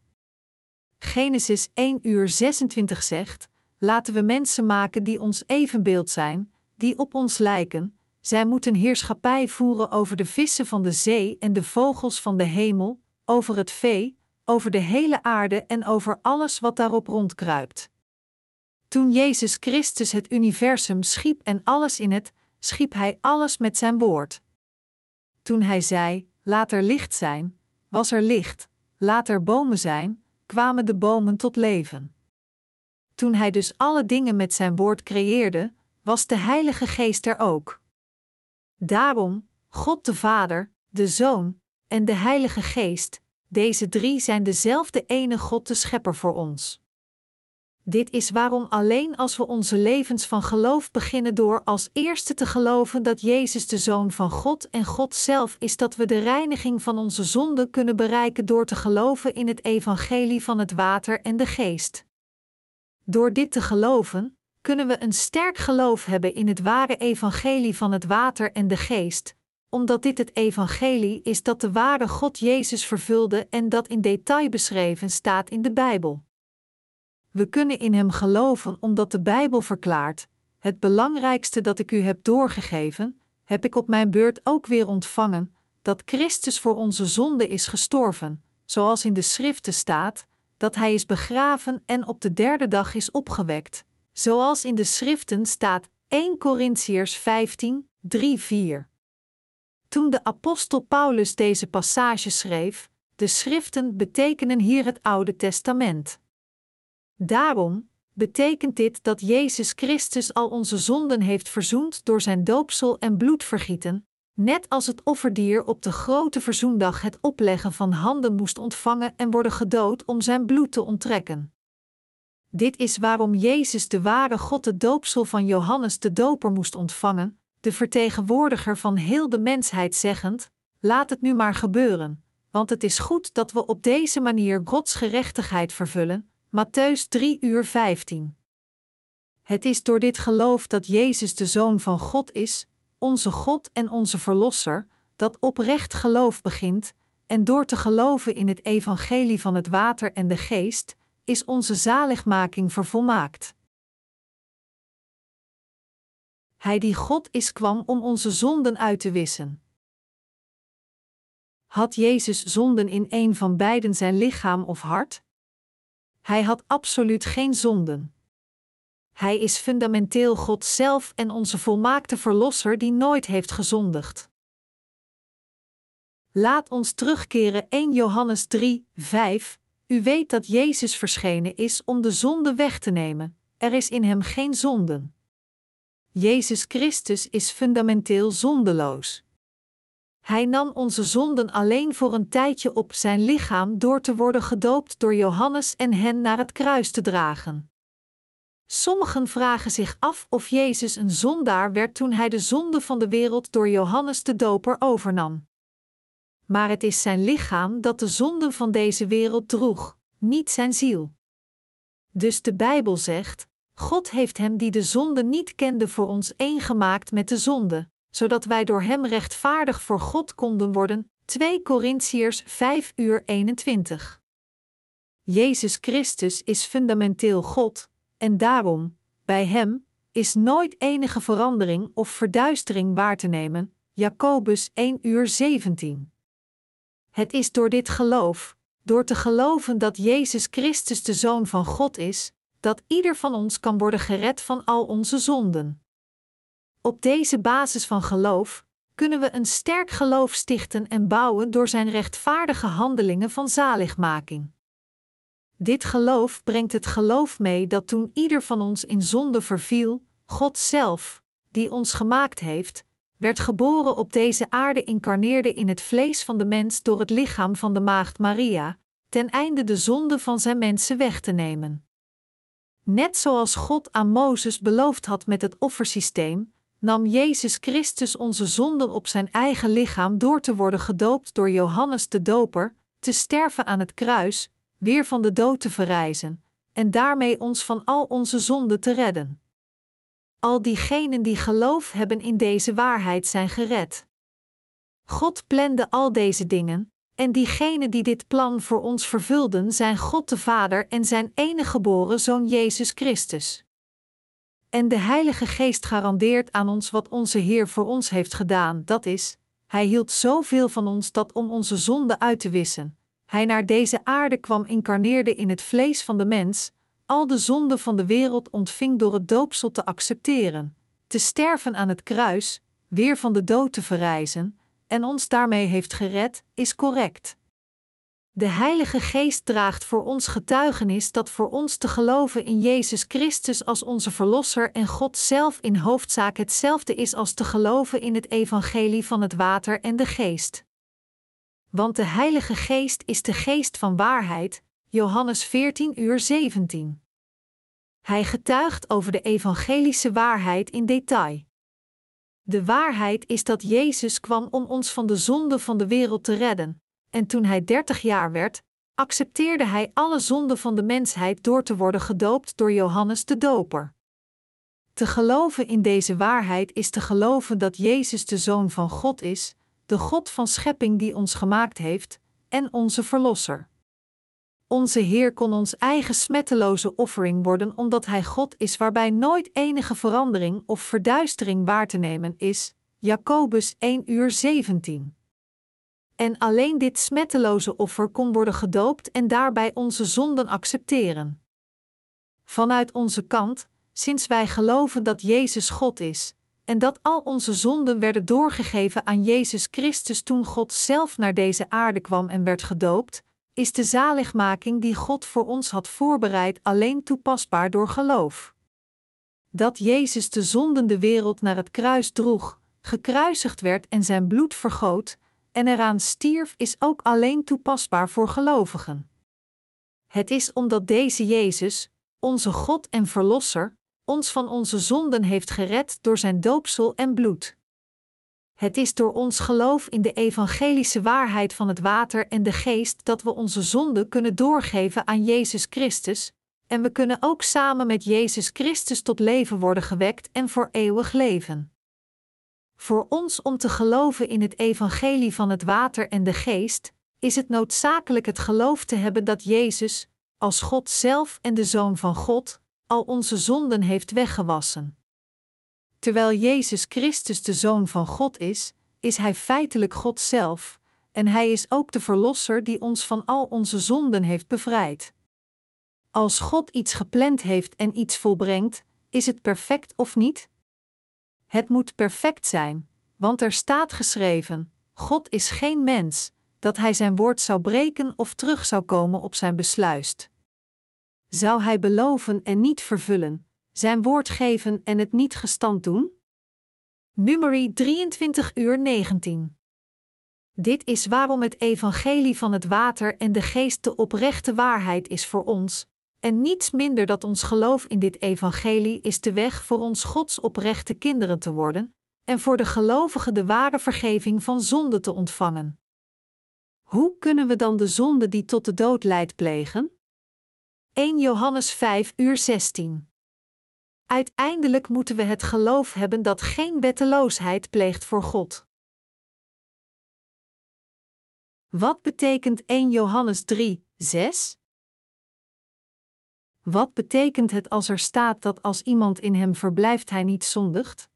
Genesis 1 uur 26 zegt: Laten we mensen maken die ons evenbeeld zijn, die op ons lijken, zij moeten heerschappij voeren over de vissen van de zee en de vogels van de hemel, over het vee, over de hele aarde en over alles wat daarop rondkruipt. Toen Jezus Christus het universum schiep en alles in het, schiep Hij alles met zijn woord. Toen Hij zei: Laat er licht zijn, was er licht, laat er bomen zijn, kwamen de bomen tot leven. Toen Hij dus alle dingen met zijn woord creëerde, was de Heilige Geest er ook. Daarom, God de Vader, de Zoon en de Heilige Geest, deze drie zijn dezelfde ene God de Schepper voor ons. Dit is waarom alleen als we onze levens van geloof beginnen door als eerste te geloven dat Jezus de Zoon van God en God zelf is, dat we de reiniging van onze zonden kunnen bereiken door te geloven in het evangelie van het water en de geest. Door dit te geloven, kunnen we een sterk geloof hebben in het ware evangelie van het water en de geest, omdat dit het evangelie is dat de ware God Jezus vervulde en dat in detail beschreven staat in de Bijbel. We kunnen in Hem geloven omdat de Bijbel verklaart: Het belangrijkste dat ik u heb doorgegeven, heb ik op mijn beurt ook weer ontvangen, dat Christus voor onze zonde is gestorven, zoals in de Schriften staat, dat Hij is begraven en op de derde dag is opgewekt, zoals in de Schriften staat: 1 Corinthiërs 15, 3-4. Toen de apostel Paulus deze passage schreef, de schriften betekenen hier het Oude Testament. Daarom betekent dit dat Jezus Christus al onze zonden heeft verzoend door zijn doopsel en bloedvergieten, net als het offerdier op de grote verzoendag het opleggen van handen moest ontvangen en worden gedood om zijn bloed te onttrekken. Dit is waarom Jezus de ware God de doopsel van Johannes de Doper moest ontvangen, de vertegenwoordiger van heel de mensheid zeggend: Laat het nu maar gebeuren, want het is goed dat we op deze manier Gods gerechtigheid vervullen. Matthäus 3 uur 15. Het is door dit geloof dat Jezus de Zoon van God is, onze God en onze Verlosser, dat oprecht geloof begint, en door te geloven in het evangelie van het water en de geest, is onze zaligmaking vervolmaakt. Hij die God is kwam om onze zonden uit te wissen. Had Jezus zonden in een van beiden zijn lichaam of hart? Hij had absoluut geen zonden. Hij is fundamenteel God zelf en onze volmaakte Verlosser die nooit heeft gezondigd. Laat ons terugkeren 1 Johannes 3, 5. U weet dat Jezus verschenen is om de zonde weg te nemen, er is in hem geen zonden. Jezus Christus is fundamenteel zondeloos. Hij nam onze zonden alleen voor een tijdje op zijn lichaam door te worden gedoopt door Johannes en hen naar het kruis te dragen. Sommigen vragen zich af of Jezus een zondaar werd toen hij de zonde van de wereld door Johannes de Doper overnam. Maar het is zijn lichaam dat de zonden van deze wereld droeg, niet zijn ziel. Dus de Bijbel zegt: God heeft hem die de zonde niet kende voor ons één gemaakt met de zonde, zodat wij door hem rechtvaardig voor God konden worden. 2 Korintiërs 5 uur 21. Jezus Christus is fundamenteel God, en daarom, bij hem, is nooit enige verandering of verduistering waar te nemen. Jacobus 1 uur 17. Het is door dit geloof, door te geloven dat Jezus Christus de Zoon van God is, dat ieder van ons kan worden gered van al onze zonden. Op deze basis van geloof kunnen we een sterk geloof stichten en bouwen door zijn rechtvaardige handelingen van zaligmaking. Dit geloof brengt het geloof mee dat toen ieder van ons in zonde verviel, God zelf, die ons gemaakt heeft, werd geboren op deze aarde, incarneerde in het vlees van de mens door het lichaam van de maagd Maria, ten einde de zonde van zijn mensen weg te nemen. Net zoals God aan Mozes beloofd had met het offersysteem, nam Jezus Christus onze zonden op zijn eigen lichaam door te worden gedoopt door Johannes de Doper, te sterven aan het kruis, weer van de dood te verrijzen, en daarmee ons van al onze zonden te redden. Al diegenen die geloof hebben in deze waarheid zijn gered. God plande al deze dingen, en diegenen die dit plan voor ons vervulden zijn God de Vader en zijn enige geboren Zoon Jezus Christus. En de Heilige Geest garandeert aan ons wat onze Heer voor ons heeft gedaan, dat is, Hij hield zoveel van ons dat om onze zonde uit te wissen, Hij naar deze aarde kwam incarneerde in het vlees van de mens, al de zonden van de wereld ontving door het doopsel te accepteren, te sterven aan het kruis, weer van de dood te verrijzen, en ons daarmee heeft gered, is correct. De Heilige Geest draagt voor ons getuigenis dat voor ons te geloven in Jezus Christus als onze Verlosser en God zelf in hoofdzaak hetzelfde is als te geloven in het Evangelie van het Water en de Geest. Want de Heilige Geest is de Geest van waarheid, Johannes 14 uur 17. Hij getuigt over de evangelische waarheid in detail. De waarheid is dat Jezus kwam om ons van de zonde van de wereld te redden, en toen hij dertig jaar werd, accepteerde hij alle zonden van de mensheid door te worden gedoopt door Johannes de Doper. Te geloven in deze waarheid is te geloven dat Jezus de Zoon van God is, de God van schepping die ons gemaakt heeft, en onze Verlosser. Onze Heer kon ons eigen smetteloze offering worden omdat Hij God is waarbij nooit enige verandering of verduistering waar te nemen is. Jacobus 1 uur 17. En alleen dit smetteloze offer kon worden gedoopt en daarbij onze zonden accepteren. Vanuit onze kant sinds wij geloven dat Jezus God is, en dat al onze zonden werden doorgegeven aan Jezus Christus toen God zelf naar deze aarde kwam en werd gedoopt, is de zaligmaking die God voor ons had voorbereid alleen toepasbaar door geloof. Dat Jezus de zondende wereld naar het kruis droeg, gekruisigd werd en zijn bloed vergoot, en eraan stierf, is ook alleen toepasbaar voor gelovigen. Het is omdat deze Jezus, onze God en Verlosser, ons van onze zonden heeft gered door zijn doopsel en bloed. Het is door ons geloof in de evangelische waarheid van het water en de geest dat we onze zonden kunnen doorgeven aan Jezus Christus, en we kunnen ook samen met Jezus Christus tot leven worden gewekt en voor eeuwig leven. Voor ons om te geloven in het evangelie van het water en de geest, is het noodzakelijk het geloof te hebben dat Jezus, als God zelf en de Zoon van God, al onze zonden heeft weggewassen. Terwijl Jezus Christus de Zoon van God is, is Hij feitelijk God zelf, en Hij is ook de Verlosser die ons van al onze zonden heeft bevrijd. Als God iets gepland heeft en iets volbrengt, is het perfect of niet? Het moet perfect zijn, want er staat geschreven: God is geen mens, dat Hij zijn woord zou breken of terug zou komen op zijn besluist. Zou Hij beloven en niet vervullen, zijn woord geven en het niet gestand doen? Numeri 23 uur 19. Dit is waarom het evangelie van het water en de geest de oprechte waarheid is voor ons, en niets minder dat ons geloof in dit evangelie is de weg voor ons Gods oprechte kinderen te worden, en voor de gelovigen de ware vergeving van zonde te ontvangen. Hoe kunnen we dan de zonde die tot de dood leidt plegen? 1 Johannes 5 uur 16 Uiteindelijk moeten we het geloof hebben dat geen wetteloosheid pleegt voor God. Wat betekent 1 Johannes 3, 6? Wat betekent het als er staat dat als iemand in hem verblijft hij niet zondigt?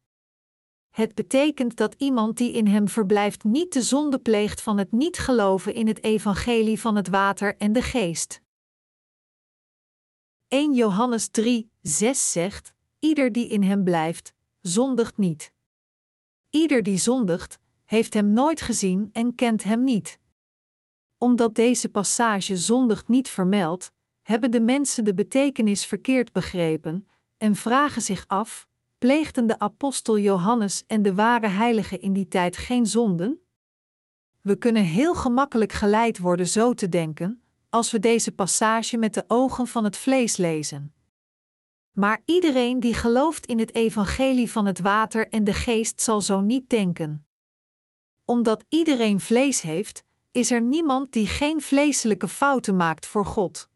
Het betekent dat iemand die in hem verblijft niet de zonde pleegt van het niet geloven in het evangelie van het water en de geest. 1 Johannes 3, 6 zegt: Ieder die in hem blijft, zondigt niet. Ieder die zondigt, heeft hem nooit gezien en kent hem niet. Omdat deze passage zondigt niet vermeldt, hebben de mensen de betekenis verkeerd begrepen en vragen zich af: pleegden de apostel Johannes en de ware heiligen in die tijd geen zonden? We kunnen heel gemakkelijk geleid worden zo te denken, als we deze passage met de ogen van het vlees lezen. Maar iedereen die gelooft in het evangelie van het water en de geest zal zo niet denken. Omdat iedereen vlees heeft, is er niemand die geen vleeselijke fouten maakt voor God.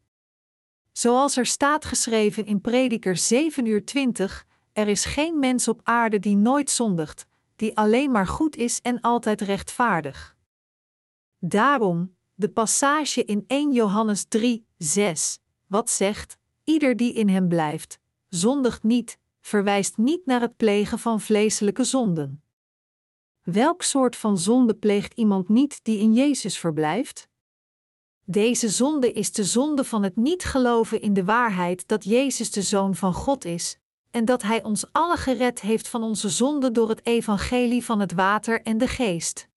Zoals er staat geschreven in Prediker 7 uur 20, er is geen mens op aarde die nooit zondigt, die alleen maar goed is en altijd rechtvaardig. Daarom, de passage in 1 Johannes 3, 6, wat zegt: Ieder die in hem blijft, zondigt niet, verwijst niet naar het plegen van vleeselijke zonden. Welk soort van zonde pleegt iemand niet die in Jezus verblijft? Deze zonde is de zonde van het niet geloven in de waarheid dat Jezus de Zoon van God is, en dat Hij ons alle gered heeft van onze zonde door het evangelie van het water en de geest.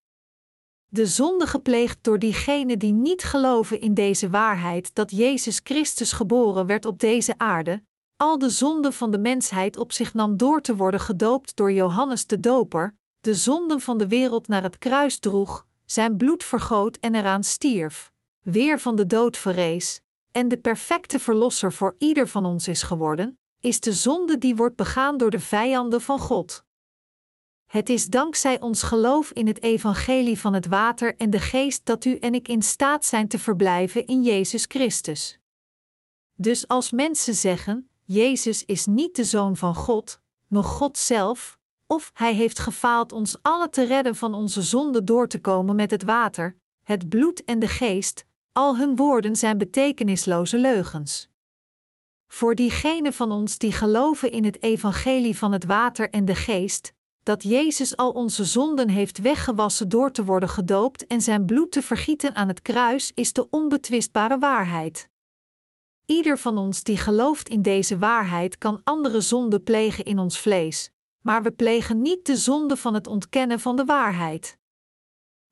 De zonde gepleegd door diegenen die niet geloven in deze waarheid dat Jezus Christus geboren werd op deze aarde, al de zonde van de mensheid op zich nam door te worden gedoopt door Johannes de Doper, de zonden van de wereld naar het kruis droeg, zijn bloed vergoot en eraan stierf weer van de dood verrees, en de perfecte verlosser voor ieder van ons is geworden, is de zonde die wordt begaan door de vijanden van God. Het is dankzij ons geloof in het evangelie van het water en de geest dat u en ik in staat zijn te verblijven in Jezus Christus. Dus als mensen zeggen: Jezus is niet de zoon van God, nog God zelf, of Hij heeft gefaald ons alle te redden van onze zonde door te komen met het water, het bloed en de geest, al hun woorden zijn betekenisloze leugens. Voor diegenen van ons die geloven in het evangelie van het water en de geest, dat Jezus al onze zonden heeft weggewassen door te worden gedoopt en zijn bloed te vergieten aan het kruis, is de onbetwistbare waarheid. Ieder van ons die gelooft in deze waarheid kan andere zonden plegen in ons vlees, maar we plegen niet de zonde van het ontkennen van de waarheid.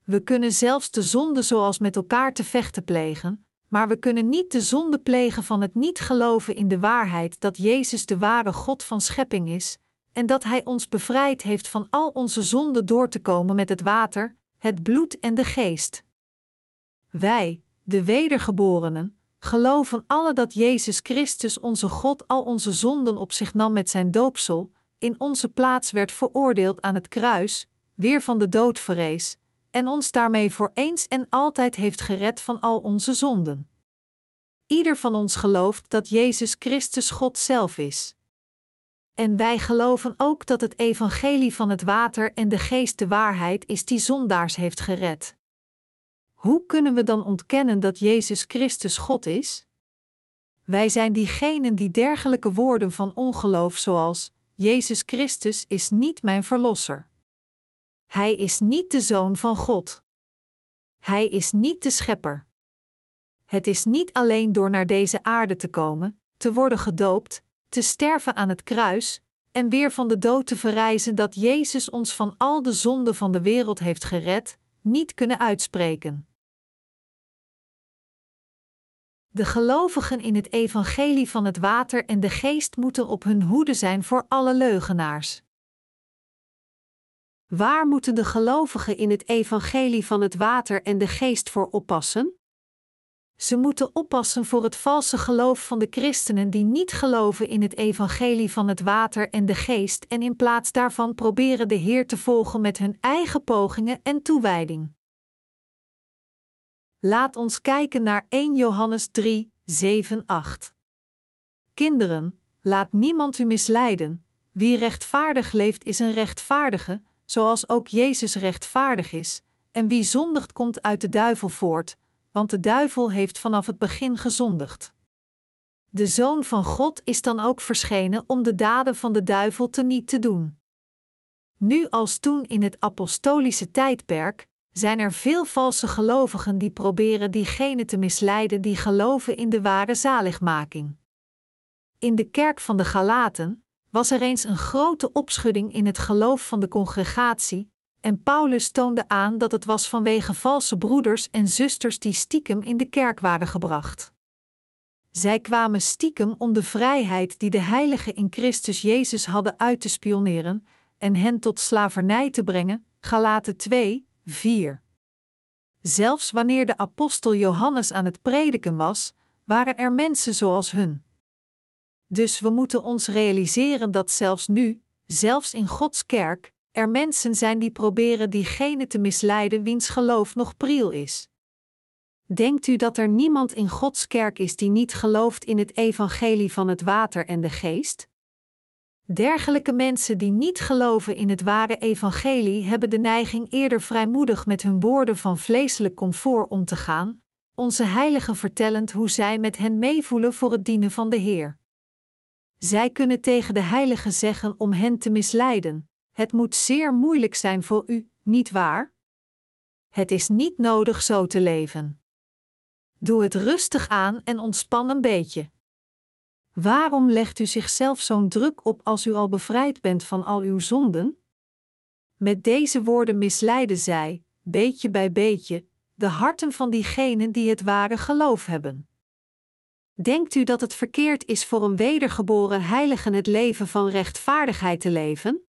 We kunnen zelfs de zonde zoals met elkaar te vechten plegen, maar we kunnen niet de zonde plegen van het niet geloven in de waarheid dat Jezus de ware God van schepping is, en dat Hij ons bevrijd heeft van al onze zonden door te komen met het water, het bloed en de geest. Wij, de wedergeborenen, geloven alle dat Jezus Christus onze God al onze zonden op zich nam met zijn doopsel, in onze plaats werd veroordeeld aan het kruis, weer van de dood verrees, en ons daarmee voor eens en altijd heeft gered van al onze zonden. Ieder van ons gelooft dat Jezus Christus God zelf is. En wij geloven ook dat het evangelie van het water en de geest de waarheid is die zondaars heeft gered. Hoe kunnen we dan ontkennen dat Jezus Christus God is? Wij zijn diegenen die dergelijke woorden van ongeloof zoals Jezus Christus is niet mijn verlosser. Hij is niet de zoon van God. Hij is niet de schepper. Het is niet alleen door naar deze aarde te komen, te worden gedoopt, te sterven aan het kruis en weer van de dood te verrijzen dat Jezus ons van al de zonden van de wereld heeft gered, niet kunnen uitspreken. De gelovigen in het evangelie van het water en de geest moeten op hun hoede zijn voor alle leugenaars. Waar moeten de gelovigen in het evangelie van het water en de geest voor oppassen? Ze moeten oppassen voor het valse geloof van de christenen die niet geloven in het evangelie van het water en de geest en in plaats daarvan proberen de Heer te volgen met hun eigen pogingen en toewijding. Laat ons kijken naar 1 Johannes 3, 7, 8. Kinderen, laat niemand u misleiden. Wie rechtvaardig leeft is een rechtvaardige, zoals ook Jezus rechtvaardig is, en wie zondigt komt uit de duivel voort, want de duivel heeft vanaf het begin gezondigd. De Zoon van God is dan ook verschenen om de daden van de duivel te niet te doen. Nu als toen in het apostolische tijdperk zijn er veel valse gelovigen die proberen diegenen te misleiden die geloven in de ware zaligmaking. In de kerk van de Galaten was er eens een grote opschudding in het geloof van de congregatie, en Paulus toonde aan dat het was vanwege valse broeders en zusters die stiekem in de kerk waren gebracht. Zij kwamen stiekem om de vrijheid die de heiligen in Christus Jezus hadden uit te spioneren en hen tot slavernij te brengen. Galaten 2, 4. Zelfs wanneer de apostel Johannes aan het prediken was, waren er mensen zoals hun. Dus we moeten ons realiseren dat zelfs nu, zelfs in Gods kerk, er mensen zijn die proberen diegene te misleiden wiens geloof nog priel is. Denkt u dat er niemand in Gods kerk is die niet gelooft in het evangelie van het water en de geest? Dergelijke mensen die niet geloven in het ware evangelie hebben de neiging eerder vrijmoedig met hun woorden van vleeselijk comfort om te gaan, onze heiligen vertellend hoe zij met hen meevoelen voor het dienen van de Heer. Zij kunnen tegen de heiligen zeggen om hen te misleiden: Het moet zeer moeilijk zijn voor u, niet waar? Het is niet nodig zo te leven. Doe het rustig aan en ontspan een beetje. Waarom legt u zichzelf zo'n druk op als u al bevrijd bent van al uw zonden? Met deze woorden misleiden zij, beetje bij beetje, de harten van diegenen die het ware geloof hebben. Denkt u dat het verkeerd is voor een wedergeboren heilige het leven van rechtvaardigheid te leven?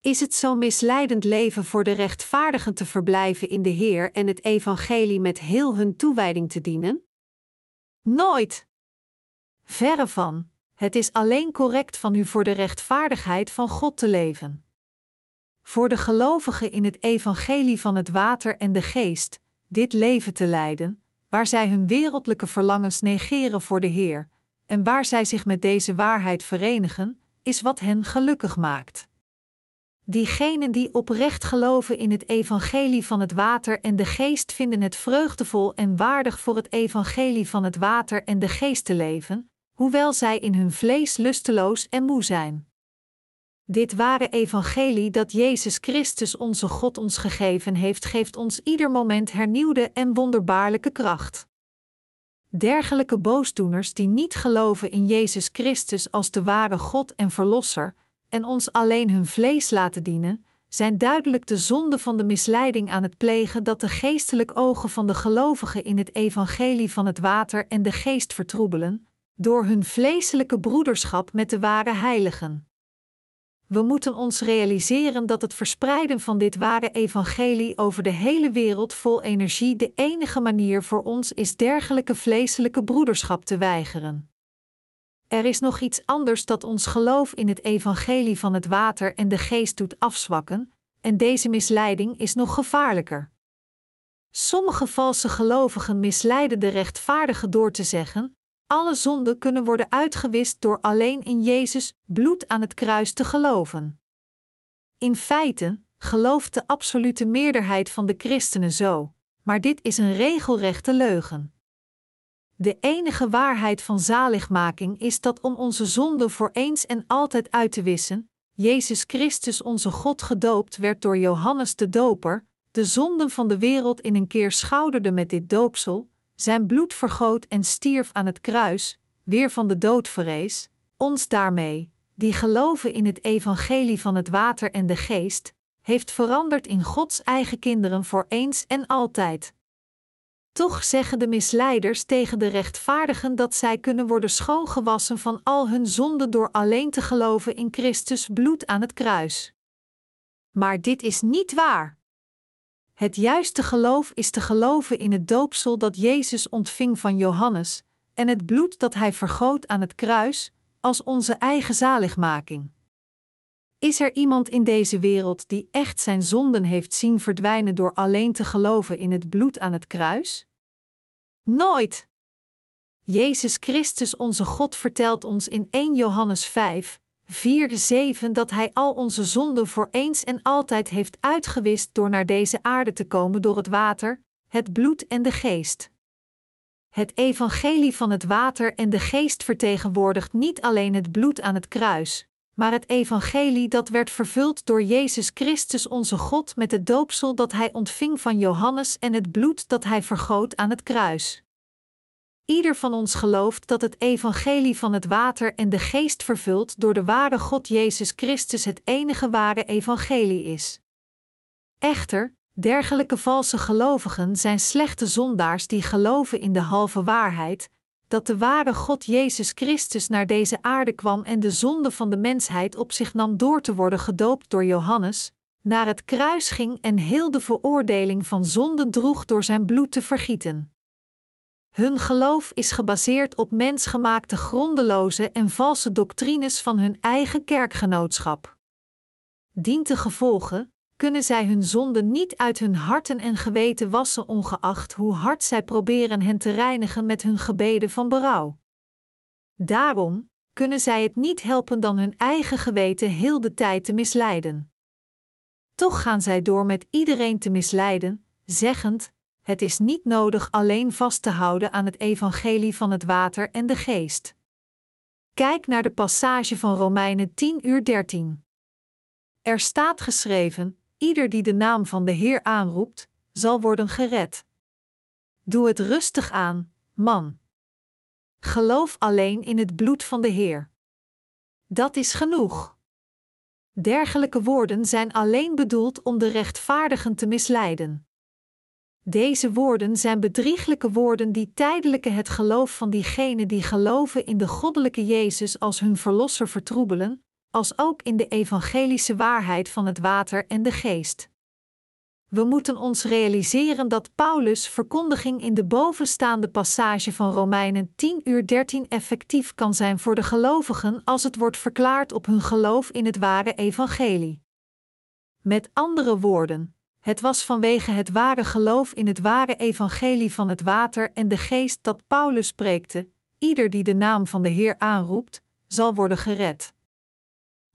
Is het zo misleidend leven voor de rechtvaardigen te verblijven in de Heer en het evangelie met heel hun toewijding te dienen? Nooit! Verre van, het is alleen correct van u voor de rechtvaardigheid van God te leven. Voor de gelovigen in het evangelie van het water en de geest, dit leven te leiden, waar zij hun wereldlijke verlangens negeren voor de Heer, en waar zij zich met deze waarheid verenigen, is wat hen gelukkig maakt. Diegenen die oprecht geloven in het evangelie van het water en de geest vinden het vreugdevol en waardig voor het evangelie van het water en de geest te leven, hoewel zij in hun vlees lusteloos en moe zijn. Dit ware evangelie dat Jezus Christus onze God ons gegeven heeft, geeft ons ieder moment hernieuwde en wonderbaarlijke kracht. Dergelijke boosdoeners die niet geloven in Jezus Christus als de ware God en Verlosser, en ons alleen hun vlees laten dienen, zijn duidelijk de zonde van de misleiding aan het plegen dat de geestelijk ogen van de gelovigen in het evangelie van het water en de geest vertroebelen, door hun vleeselijke broederschap met de ware heiligen. We moeten ons realiseren dat het verspreiden van dit ware evangelie over de hele wereld vol energie de enige manier voor ons is dergelijke vleeselijke broederschap te weigeren. Er is nog iets anders dat ons geloof in het evangelie van het water en de geest doet afzwakken, en deze misleiding is nog gevaarlijker. Sommige valse gelovigen misleiden de rechtvaardigen door te zeggen: alle zonden kunnen worden uitgewist door alleen in Jezus bloed aan het kruis te geloven. In feite gelooft de absolute meerderheid van de christenen zo, maar dit is een regelrechte leugen. De enige waarheid van zaligmaking is dat om onze zonden voor eens en altijd uit te wissen, Jezus Christus onze God gedoopt werd door Johannes de Doper, de zonden van de wereld in een keer schouderde met dit doopsel, zijn bloed vergoot en stierf aan het kruis, weer van de dood verrees, ons daarmee, die geloven in het evangelie van het water en de geest, heeft veranderd in Gods eigen kinderen voor eens en altijd. Toch zeggen de misleiders tegen de rechtvaardigen dat zij kunnen worden schoongewassen van al hun zonden door alleen te geloven in Christus bloed aan het kruis. Maar dit is niet waar. Het juiste geloof is te geloven in het doopsel dat Jezus ontving van Johannes en het bloed dat hij vergoot aan het kruis, als onze eigen zaligmaking. Is er iemand in deze wereld die echt zijn zonden heeft zien verdwijnen door alleen te geloven in het bloed aan het kruis? Nooit! Jezus Christus onze God vertelt ons in 1 Johannes 5, 4 7 dat Hij al onze zonden voor eens en altijd heeft uitgewist door naar deze aarde te komen door het water, het bloed en de geest. Het evangelie van het water en de geest vertegenwoordigt niet alleen het bloed aan het kruis, maar het evangelie dat werd vervuld door Jezus Christus onze God met het doopsel dat Hij ontving van Johannes en het bloed dat Hij vergoot aan het kruis. Ieder van ons gelooft dat het evangelie van het water en de geest vervuld door de ware God Jezus Christus het enige ware evangelie is. Echter, dergelijke valse gelovigen zijn slechte zondaars die geloven in de halve waarheid, dat de ware God Jezus Christus naar deze aarde kwam en de zonde van de mensheid op zich nam door te worden gedoopt door Johannes, naar het kruis ging en heel de veroordeling van zonde droeg door zijn bloed te vergieten. Hun geloof is gebaseerd op mensgemaakte grondeloze en valse doctrines van hun eigen kerkgenootschap. Dient te gevolgen, kunnen zij hun zonden niet uit hun harten en geweten wassen, ongeacht hoe hard zij proberen hen te reinigen met hun gebeden van berouw. Daarom kunnen zij het niet helpen dan hun eigen geweten heel de tijd te misleiden. Toch gaan zij door met iedereen te misleiden, zeggend: het is niet nodig alleen vast te houden aan het evangelie van het water en de geest. Kijk naar de passage van Romeinen 10 uur 13. Er staat geschreven: Ieder die de naam van de Heer aanroept, zal worden gered. Doe het rustig aan, man. Geloof alleen in het bloed van de Heer. Dat is genoeg. Dergelijke woorden zijn alleen bedoeld om de rechtvaardigen te misleiden. Deze woorden zijn bedrieglijke woorden die tijdelijke het geloof van diegenen die geloven in de goddelijke Jezus als hun verlosser vertroebelen, als ook in de evangelische waarheid van het water en de geest. We moeten ons realiseren dat Paulus' verkondiging in de bovenstaande passage van Romeinen 10 uur 13 effectief kan zijn voor de gelovigen als het wordt verklaard op hun geloof in het ware evangelie. Met andere woorden, het was vanwege het ware geloof in het ware evangelie van het water en de geest dat Paulus spreekte: ieder die de naam van de Heer aanroept, zal worden gered.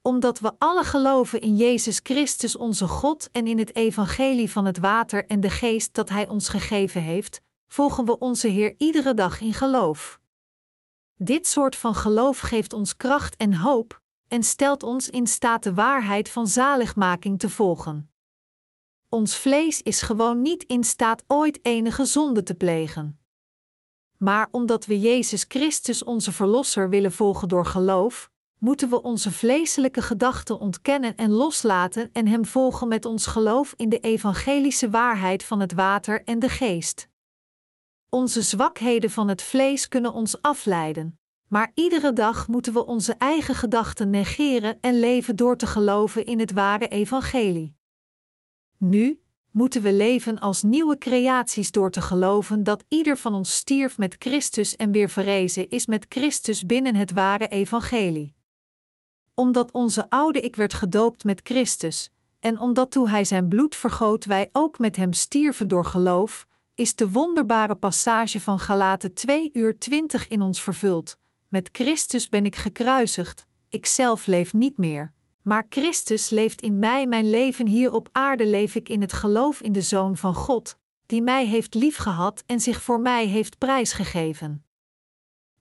Omdat we alle geloven in Jezus Christus onze God en in het evangelie van het water en de geest dat Hij ons gegeven heeft, volgen we onze Heer iedere dag in geloof. Dit soort van geloof geeft ons kracht en hoop en stelt ons in staat de waarheid van zaligmaking te volgen. Ons vlees is gewoon niet in staat ooit enige zonde te plegen. Maar omdat we Jezus Christus onze Verlosser willen volgen door geloof, moeten we onze vleeselijke gedachten ontkennen en loslaten en Hem volgen met ons geloof in de evangelische waarheid van het water en de geest. Onze zwakheden van het vlees kunnen ons afleiden, maar iedere dag moeten we onze eigen gedachten negeren en leven door te geloven in het ware evangelie. Nu moeten we leven als nieuwe creaties door te geloven dat ieder van ons stierf met Christus en weer verrezen is met Christus binnen het ware evangelie. Omdat onze oude ik werd gedoopt met Christus, en omdat toen hij zijn bloed vergoot wij ook met hem stierven door geloof, is de wonderbare passage van Galaten 2 uur 20 in ons vervuld. Met Christus ben ik gekruisigd, ik zelf leef niet meer, maar Christus leeft in mij, mijn leven hier op aarde leef ik in het geloof in de Zoon van God, die mij heeft liefgehad en zich voor mij heeft prijsgegeven.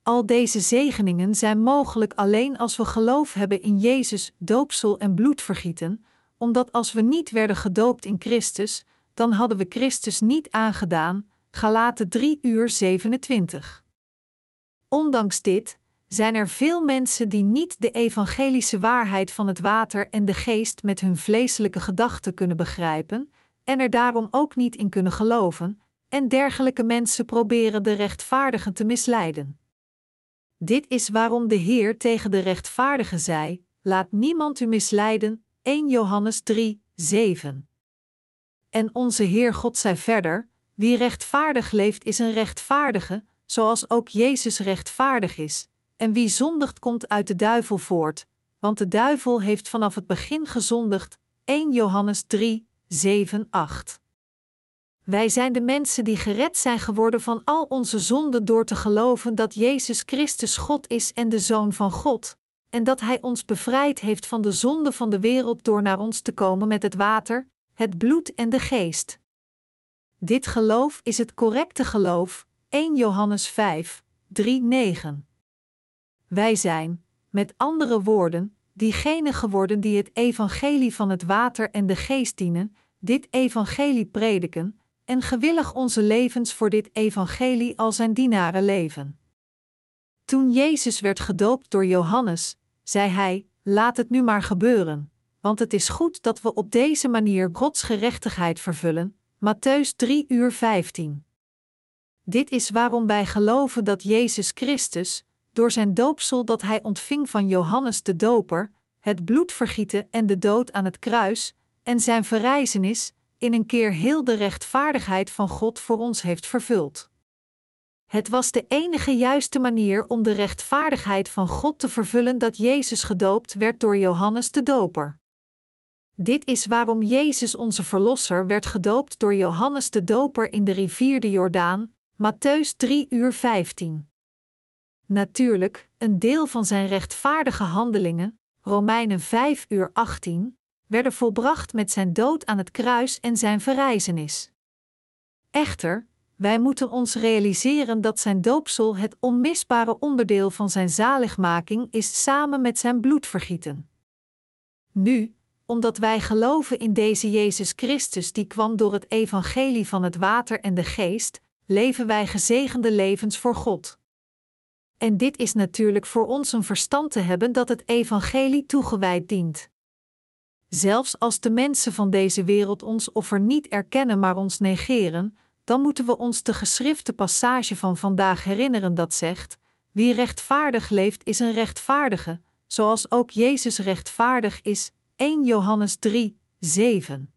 Al deze zegeningen zijn mogelijk alleen als we geloof hebben in Jezus, doopsel en bloedvergieten, omdat als we niet werden gedoopt in Christus, dan hadden we Christus niet aangedaan. Galaten 3 uur 27. Ondanks dit zijn er veel mensen die niet de evangelische waarheid van het water en de geest met hun vleeselijke gedachten kunnen begrijpen en er daarom ook niet in kunnen geloven, en dergelijke mensen proberen de rechtvaardigen te misleiden. Dit is waarom de Heer tegen de rechtvaardigen zei: Laat niemand u misleiden. 1 Johannes 3, 7. En onze Heer God zei verder: Wie rechtvaardig leeft, is een rechtvaardige, zoals ook Jezus rechtvaardig is. En wie zondigt, komt uit de duivel voort, want de duivel heeft vanaf het begin gezondigd. 1 Johannes 3, 7, 8. Wij zijn de mensen die gered zijn geworden van al onze zonden door te geloven dat Jezus Christus God is en de Zoon van God, en dat Hij ons bevrijd heeft van de zonde van de wereld door naar ons te komen met het water, het bloed en de geest. Dit geloof is het correcte geloof, 1 Johannes 5, 3, 9. Wij zijn, met andere woorden, diegenen geworden die het evangelie van het water en de geest dienen, dit evangelie prediken, en gewillig onze levens voor dit evangelie al zijn dienaren leven. Toen Jezus werd gedoopt door Johannes, zei hij: Laat het nu maar gebeuren want het is goed dat we op deze manier Gods gerechtigheid vervullen. Matthäus 3 uur 15. Dit is waarom wij geloven dat Jezus Christus, door zijn doopsel dat hij ontving van Johannes de Doper, het bloedvergieten en de dood aan het kruis, en zijn verrijzenis, in een keer heel de rechtvaardigheid van God voor ons heeft vervuld. Het was de enige juiste manier om de rechtvaardigheid van God te vervullen dat Jezus gedoopt werd door Johannes de Doper. Dit is waarom Jezus onze Verlosser werd gedoopt door Johannes de Doper in de rivier de Jordaan, Matthäus 3 uur 15. Natuurlijk, een deel van zijn rechtvaardige handelingen, Romeinen 5 uur 18, werden volbracht met zijn dood aan het kruis en zijn verrijzenis. Echter, wij moeten ons realiseren dat zijn doopsel het onmisbare onderdeel van zijn zaligmaking is samen met zijn bloedvergieten. Nu, omdat wij geloven in deze Jezus Christus die kwam door het evangelie van het water en de geest, leven wij gezegende levens voor God. En dit is natuurlijk voor ons een verstand te hebben dat het evangelie toegewijd dient. Zelfs als de mensen van deze wereld ons offer niet erkennen maar ons negeren, dan moeten we ons de geschrifte passage van vandaag herinneren dat zegt: Wie rechtvaardig leeft is een rechtvaardige, zoals ook Jezus rechtvaardig is, 1 Johannes 3, 7.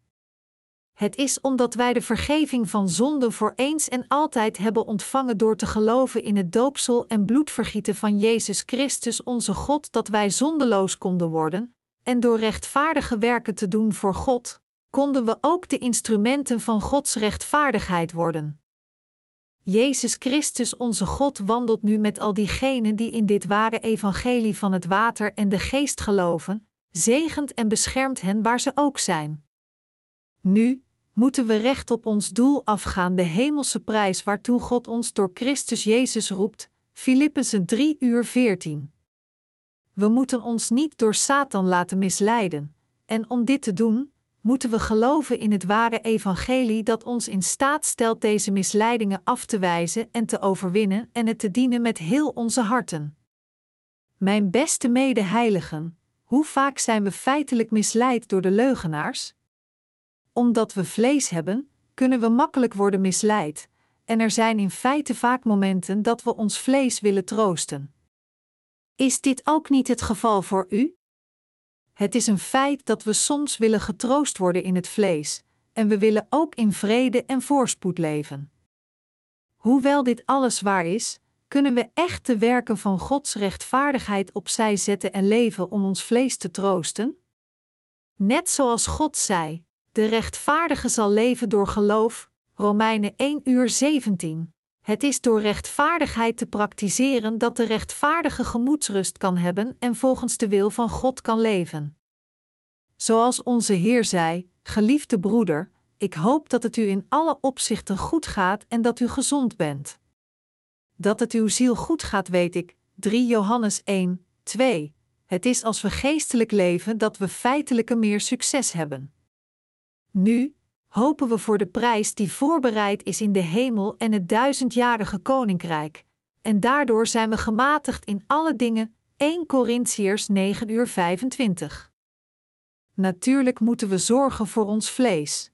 Het is omdat wij de vergeving van zonden voor eens en altijd hebben ontvangen door te geloven in het doopsel en bloedvergieten van Jezus Christus onze God dat wij zondeloos konden worden, en door rechtvaardige werken te doen voor God, konden we ook de instrumenten van Gods rechtvaardigheid worden. Jezus Christus onze God wandelt nu met al diegenen die in dit ware evangelie van het water en de geest geloven, zegent en beschermt hen waar ze ook zijn. Nu moeten we recht op ons doel afgaan, de hemelse prijs waartoe God ons door Christus Jezus roept, Filippenzen 3 uur 14. We moeten ons niet door Satan laten misleiden, en om dit te doen, moeten we geloven in het ware evangelie dat ons in staat stelt deze misleidingen af te wijzen en te overwinnen en het te dienen met heel onze harten. Mijn beste medeheiligen, hoe vaak zijn we feitelijk misleid door de leugenaars? Omdat we vlees hebben, kunnen we makkelijk worden misleid, en er zijn in feite vaak momenten dat we ons vlees willen troosten. Is dit ook niet het geval voor u? Het is een feit dat we soms willen getroost worden in het vlees, en we willen ook in vrede en voorspoed leven. Hoewel dit alles waar is, kunnen we echt de werken van Gods rechtvaardigheid opzij zetten en leven om ons vlees te troosten? Net zoals God zei: De rechtvaardige zal leven door geloof, Romeinen 1 uur 17. Het is door rechtvaardigheid te praktiseren dat de rechtvaardige gemoedsrust kan hebben en volgens de wil van God kan leven. Zoals onze Heer zei: Geliefde broeder, ik hoop dat het u in alle opzichten goed gaat en dat u gezond bent. Dat het uw ziel goed gaat, weet ik. 3 Johannes 1, 2. Het is als we geestelijk leven dat we feitelijke meer succes hebben. Nu, hopen we voor de prijs die voorbereid is in de hemel en het duizendjarige koninkrijk, en daardoor zijn we gematigd in alle dingen. 1 Corinthiërs 9 uur 25. Natuurlijk moeten we zorgen voor ons vlees.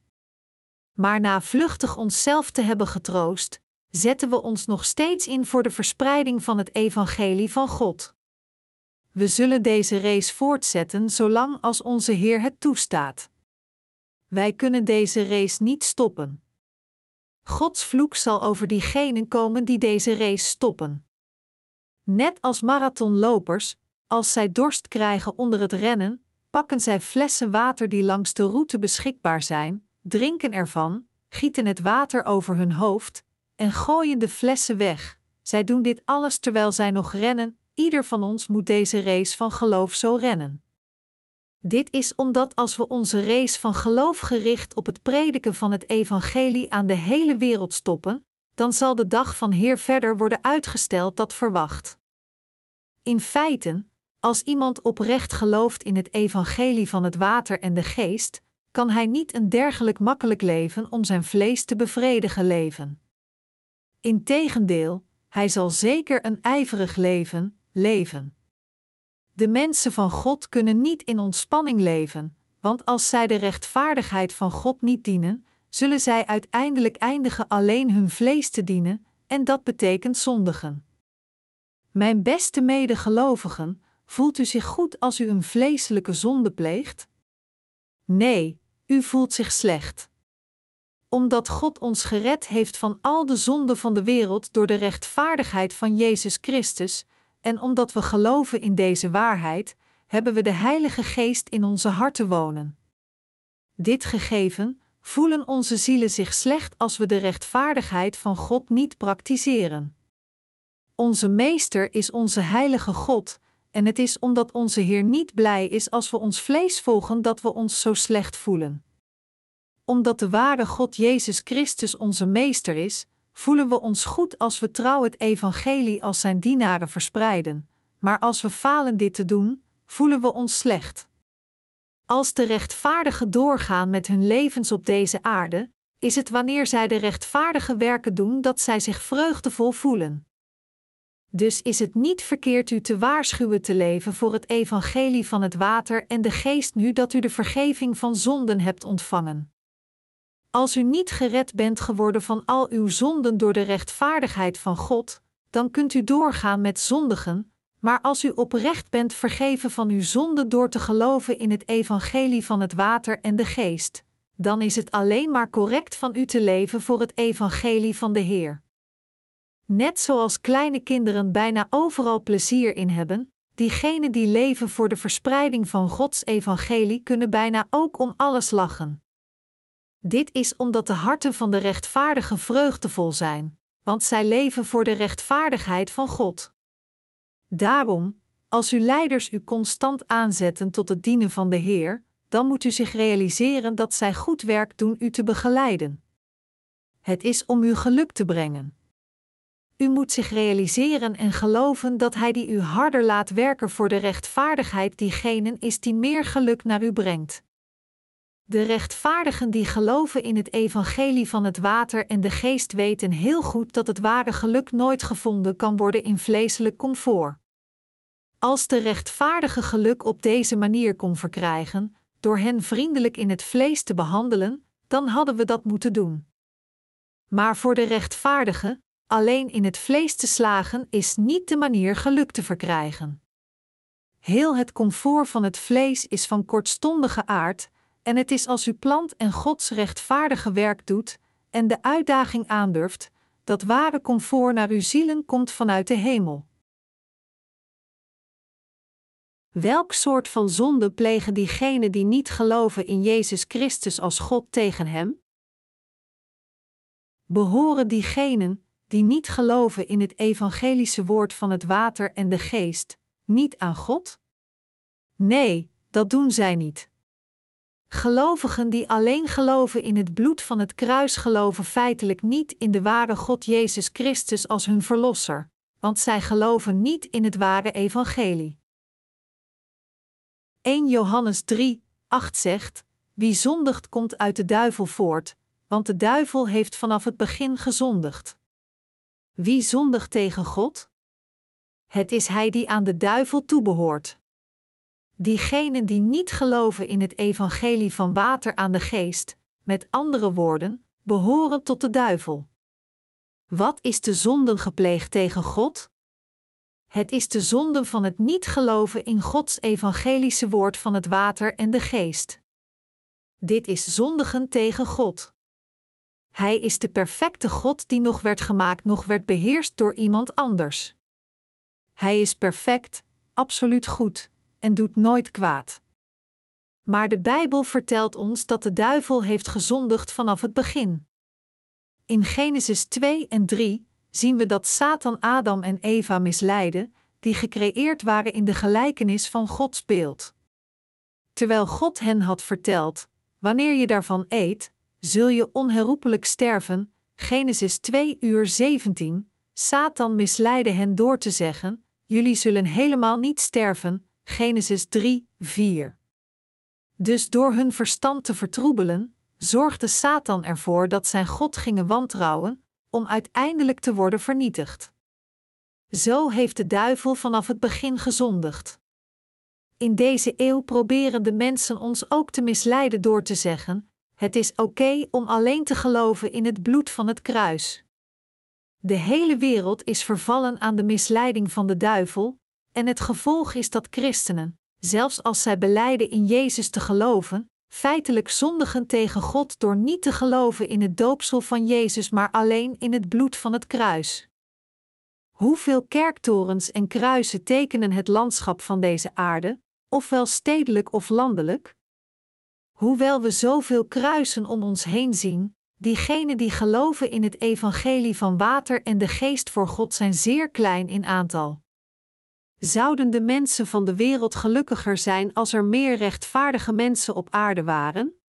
Maar na vluchtig onszelf te hebben getroost, zetten we ons nog steeds in voor de verspreiding van het evangelie van God. We zullen deze race voortzetten zolang als onze Heer het toestaat. Wij kunnen deze race niet stoppen. Gods vloek zal over diegenen komen die deze race stoppen. Net als marathonlopers, als zij dorst krijgen onder het rennen, pakken zij flessen water die langs de route beschikbaar zijn, drinken ervan, gieten het water over hun hoofd en gooien de flessen weg. Zij doen dit alles terwijl zij nog rennen. Ieder van ons moet deze race van geloof zo rennen. Dit is omdat als we onze race van geloof gericht op het prediken van het evangelie aan de hele wereld stoppen, dan zal de dag van Heer verder worden uitgesteld dat verwacht. In feite, als iemand oprecht gelooft in het evangelie van het water en de geest, kan hij niet een dergelijk makkelijk leven om zijn vlees te bevredigen leven. Integendeel, hij zal zeker een ijverig leven leven. De mensen van God kunnen niet in ontspanning leven, want als zij de rechtvaardigheid van God niet dienen, zullen zij uiteindelijk eindigen alleen hun vlees te dienen, en dat betekent zondigen. Mijn beste medegelovigen, voelt u zich goed als u een vleeselijke zonde pleegt? Nee, u voelt zich slecht. Omdat God ons gered heeft van al de zonden van de wereld door de rechtvaardigheid van Jezus Christus, en omdat we geloven in deze waarheid, hebben we de Heilige Geest in onze harten wonen. Dit gegeven, voelen onze zielen zich slecht als we de rechtvaardigheid van God niet praktiseren. Onze Meester is onze Heilige God, en het is omdat onze Heer niet blij is als we ons vlees volgen dat we ons zo slecht voelen. Omdat de ware God Jezus Christus onze Meester is, voelen we ons goed als we trouw het evangelie als zijn dienaren verspreiden, maar als we falen dit te doen, voelen we ons slecht. Als de rechtvaardigen doorgaan met hun levens op deze aarde, is het wanneer zij de rechtvaardige werken doen dat zij zich vreugdevol voelen. Dus is het niet verkeerd u te waarschuwen te leven voor het evangelie van het water en de geest nu dat u de vergeving van zonden hebt ontvangen. Als u niet gered bent geworden van al uw zonden door de rechtvaardigheid van God, dan kunt u doorgaan met zondigen, maar als u oprecht bent vergeven van uw zonden door te geloven in het evangelie van het water en de geest, dan is het alleen maar correct van u te leven voor het evangelie van de Heer. Net zoals kleine kinderen bijna overal plezier in hebben, diegenen die leven voor de verspreiding van Gods evangelie kunnen bijna ook om alles lachen. Dit is omdat de harten van de rechtvaardigen vreugdevol zijn, want zij leven voor de rechtvaardigheid van God. Daarom, als uw leiders u constant aanzetten tot het dienen van de Heer, dan moet u zich realiseren dat zij goed werk doen u te begeleiden. Het is om u geluk te brengen. U moet zich realiseren en geloven dat Hij die u harder laat werken voor de rechtvaardigheid diegenen is die meer geluk naar u brengt. De rechtvaardigen die geloven in het evangelie van het water en de geest weten heel goed dat het ware geluk nooit gevonden kan worden in vleeselijk comfort. Als de rechtvaardige geluk op deze manier kon verkrijgen, door hen vriendelijk in het vlees te behandelen, dan hadden we dat moeten doen. Maar voor de rechtvaardige, alleen in het vlees te slagen is niet de manier geluk te verkrijgen. Heel het comfort van het vlees is van kortstondige aard, en het is als u plant en Gods rechtvaardige werk doet en de uitdaging aandurft, dat ware comfort naar uw zielen komt vanuit de hemel. Welk soort van zonde plegen diegenen die niet geloven in Jezus Christus als God tegen hem? Behoren diegenen die niet geloven in het evangelische woord van het water en de geest, niet aan God? Nee, dat doen zij niet. Gelovigen die alleen geloven in het bloed van het kruis geloven feitelijk niet in de ware God Jezus Christus als hun verlosser, want zij geloven niet in het ware evangelie. 1 Johannes 3, 8 zegt: Wie zondigt komt uit de duivel voort, want de duivel heeft vanaf het begin gezondigd. Wie zondigt tegen God? Het is hij die aan de duivel toebehoort. Diegenen die niet geloven in het evangelie van water aan de geest, met andere woorden, behoren tot de duivel. Wat is de zonden gepleegd tegen God? Het is de zonde van het niet geloven in Gods evangelische woord van het water en de geest. Dit is zondigen tegen God. Hij is de perfecte God die nog werd gemaakt, nog werd beheerst door iemand anders. Hij is perfect, absoluut goed en doet nooit kwaad. Maar de Bijbel vertelt ons dat de duivel heeft gezondigd vanaf het begin. In Genesis 2 en 3 zien we dat Satan Adam en Eva misleidde, die gecreëerd waren in de gelijkenis van Gods beeld. Terwijl God hen had verteld: Wanneer je daarvan eet, zul je onherroepelijk sterven. Genesis 2 uur 17. Satan misleidde hen door te zeggen: Jullie zullen helemaal niet sterven. Genesis 3, 4. Dus door hun verstand te vertroebelen, zorgde Satan ervoor dat zijn God gingen wantrouwen, om uiteindelijk te worden vernietigd. Zo heeft de duivel vanaf het begin gezondigd. In deze eeuw proberen de mensen ons ook te misleiden door te zeggen: het is oké om alleen te geloven in het bloed van het kruis. De hele wereld is vervallen aan de misleiding van de duivel, en het gevolg is dat christenen, zelfs als zij beleiden in Jezus te geloven, feitelijk zondigen tegen God door niet te geloven in het doopsel van Jezus, maar alleen in het bloed van het kruis. Hoeveel kerktorens en kruisen tekenen het landschap van deze aarde, ofwel stedelijk of landelijk? Hoewel we zoveel kruisen om ons heen zien, diegenen die geloven in het evangelie van water en de geest voor God zijn zeer klein in aantal. Zouden de mensen van de wereld gelukkiger zijn als er meer rechtvaardige mensen op aarde waren?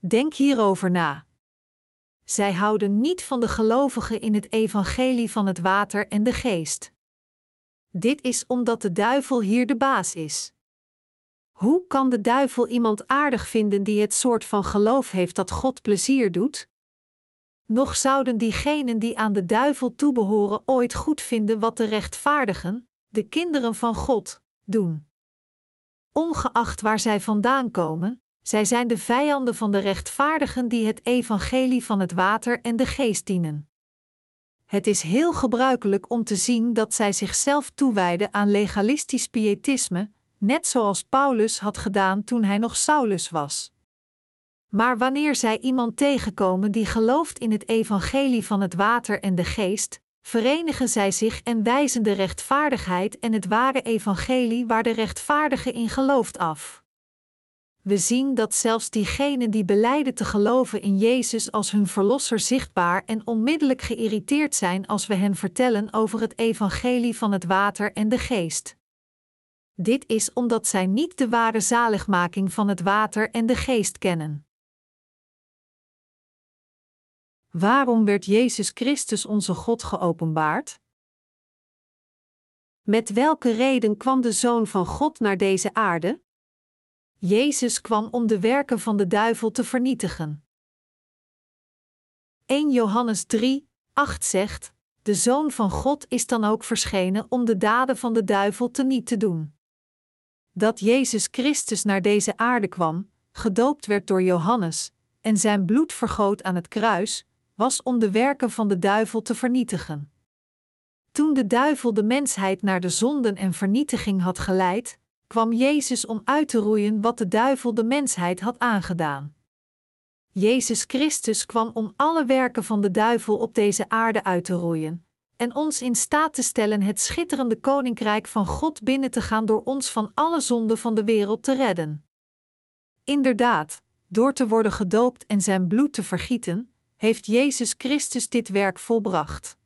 Denk hierover na. Zij houden niet van de gelovigen in het evangelie van het water en de geest. Dit is omdat de duivel hier de baas is. Hoe kan de duivel iemand aardig vinden die het soort van geloof heeft dat God plezier doet? Nog zouden diegenen die aan de duivel toebehoren ooit goed vinden wat de rechtvaardigen, de kinderen van God, doen. Ongeacht waar zij vandaan komen, zij zijn de vijanden van de rechtvaardigen die het evangelie van het water en de geest dienen. Het is heel gebruikelijk om te zien dat zij zichzelf toewijden aan legalistisch pietisme, net zoals Paulus had gedaan toen hij nog Saulus was. Maar wanneer zij iemand tegenkomen die gelooft in het evangelie van het water en de geest, verenigen zij zich en wijzen de rechtvaardigheid en het ware evangelie waar de rechtvaardige in gelooft af. We zien dat zelfs diegenen die beleiden te geloven in Jezus als hun verlosser zichtbaar en onmiddellijk geïrriteerd zijn als we hen vertellen over het evangelie van het water en de geest. Dit is omdat zij niet de ware zaligmaking van het water en de geest kennen. Waarom werd Jezus Christus onze God geopenbaard? Met welke reden kwam de Zoon van God naar deze aarde? Jezus kwam om de werken van de duivel te vernietigen. 1 Johannes 3, 8 zegt: De Zoon van God is dan ook verschenen om de daden van de duivel te niet te doen. Dat Jezus Christus naar deze aarde kwam, gedoopt werd door Johannes en zijn bloed vergoot aan het kruis, was om de werken van de duivel te vernietigen. Toen de duivel de mensheid naar de zonden en vernietiging had geleid, kwam Jezus om uit te roeien wat de duivel de mensheid had aangedaan. Jezus Christus kwam om alle werken van de duivel op deze aarde uit te roeien en ons in staat te stellen het schitterende koninkrijk van God binnen te gaan door ons van alle zonden van de wereld te redden. Inderdaad, door te worden gedoopt en zijn bloed te vergieten, heeft Jezus Christus dit werk volbracht.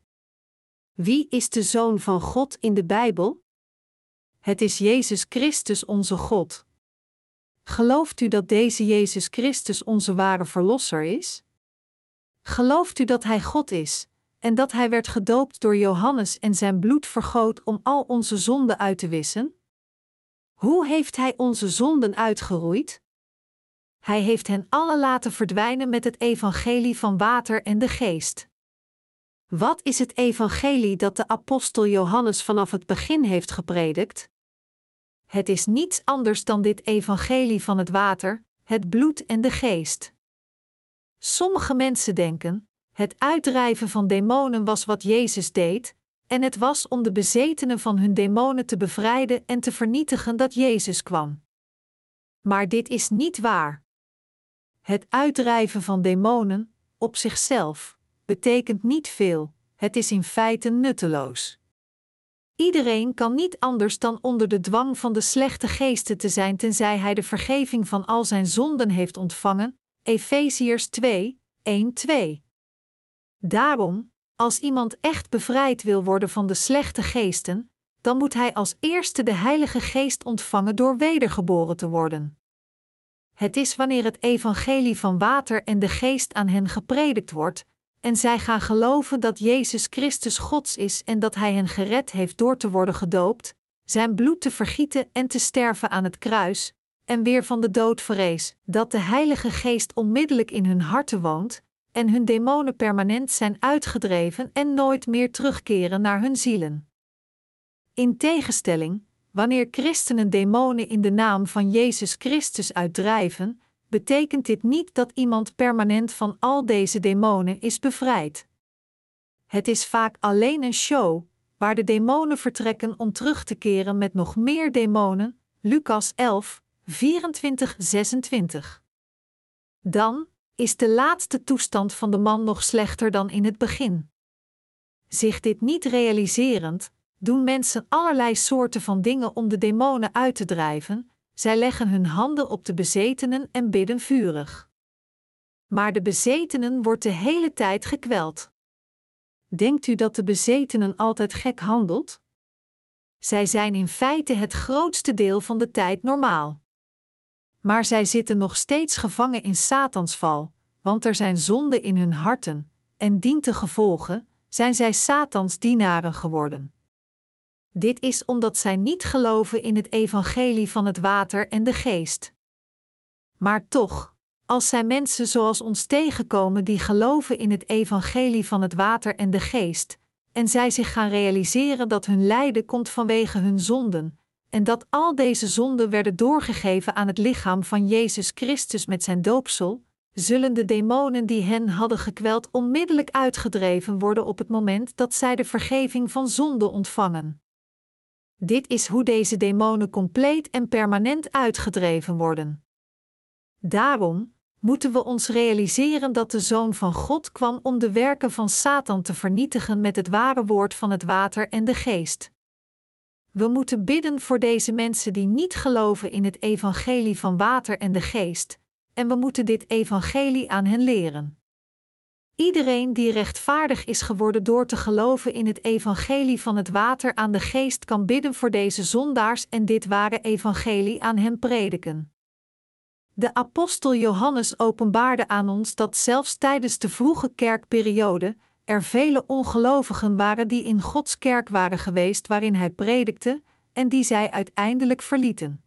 Wie is de Zoon van God in de Bijbel? Het is Jezus Christus onze God. Gelooft u dat deze Jezus Christus onze ware Verlosser is? Gelooft u dat Hij God is en dat Hij werd gedoopt door Johannes en zijn bloed vergoot om al onze zonden uit te wissen? Hoe heeft Hij onze zonden uitgeroeid? Hij heeft hen alle laten verdwijnen met het evangelie van water en de geest. Wat is het evangelie dat de apostel Johannes vanaf het begin heeft gepredikt? Het is niets anders dan dit evangelie van het water, het bloed en de geest. Sommige mensen denken: het uitdrijven van demonen was wat Jezus deed, en het was om de bezetenen van hun demonen te bevrijden en te vernietigen dat Jezus kwam. Maar dit is niet waar. Het uitdrijven van demonen, op zichzelf, betekent niet veel, het is in feite nutteloos. Iedereen kan niet anders dan onder de dwang van de slechte geesten te zijn tenzij hij de vergeving van al zijn zonden heeft ontvangen. Efeziërs 2, 1, 2. Daarom, als iemand echt bevrijd wil worden van de slechte geesten, dan moet hij als eerste de Heilige Geest ontvangen door wedergeboren te worden. Het is wanneer het evangelie van water en de geest aan hen gepredikt wordt, en zij gaan geloven dat Jezus Christus Gods is en dat Hij hen gered heeft door te worden gedoopt, zijn bloed te vergieten en te sterven aan het kruis, en weer van de dood verrees, dat de Heilige Geest onmiddellijk in hun harten woont, en hun demonen permanent zijn uitgedreven en nooit meer terugkeren naar hun zielen. In tegenstelling, Wanneer christenen demonen in de naam van Jezus Christus uitdrijven, betekent dit niet dat iemand permanent van al deze demonen is bevrijd. Het is vaak alleen een show, waar de demonen vertrekken om terug te keren met nog meer demonen. Lucas 11, 24, 26. Dan is de laatste toestand van de man nog slechter dan in het begin. Zich dit niet realiserend, doen mensen allerlei soorten van dingen om de demonen uit te drijven, zij leggen hun handen op de bezetenen en bidden vurig. Maar de bezetenen wordt de hele tijd gekweld. Denkt u dat de bezetenen altijd gek handelt? Zij zijn in feite het grootste deel van de tijd normaal. Maar zij zitten nog steeds gevangen in Satansval, want er zijn zonden in hun harten, en dient te gevolgen zijn zij Satans dienaren geworden. Dit is omdat zij niet geloven in het evangelie van het water en de geest. Maar toch, als zij mensen zoals ons tegenkomen die geloven in het evangelie van het water en de geest, en zij zich gaan realiseren dat hun lijden komt vanwege hun zonden, en dat al deze zonden werden doorgegeven aan het lichaam van Jezus Christus met zijn doopsel, zullen de demonen die hen hadden gekweld onmiddellijk uitgedreven worden op het moment dat zij de vergeving van zonde ontvangen. Dit is hoe deze demonen compleet en permanent uitgedreven worden. Daarom moeten we ons realiseren dat de Zoon van God kwam om de werken van Satan te vernietigen met het ware woord van het water en de geest. We moeten bidden voor deze mensen die niet geloven in het evangelie van water en de geest, en we moeten dit evangelie aan hen leren. Iedereen die rechtvaardig is geworden door te geloven in het evangelie van het water aan de geest kan bidden voor deze zondaars en dit ware evangelie aan hen prediken. De apostel Johannes openbaarde aan ons dat zelfs tijdens de vroege kerkperiode er vele ongelovigen waren die in Gods kerk waren geweest waarin hij predikte en die zij uiteindelijk verlieten.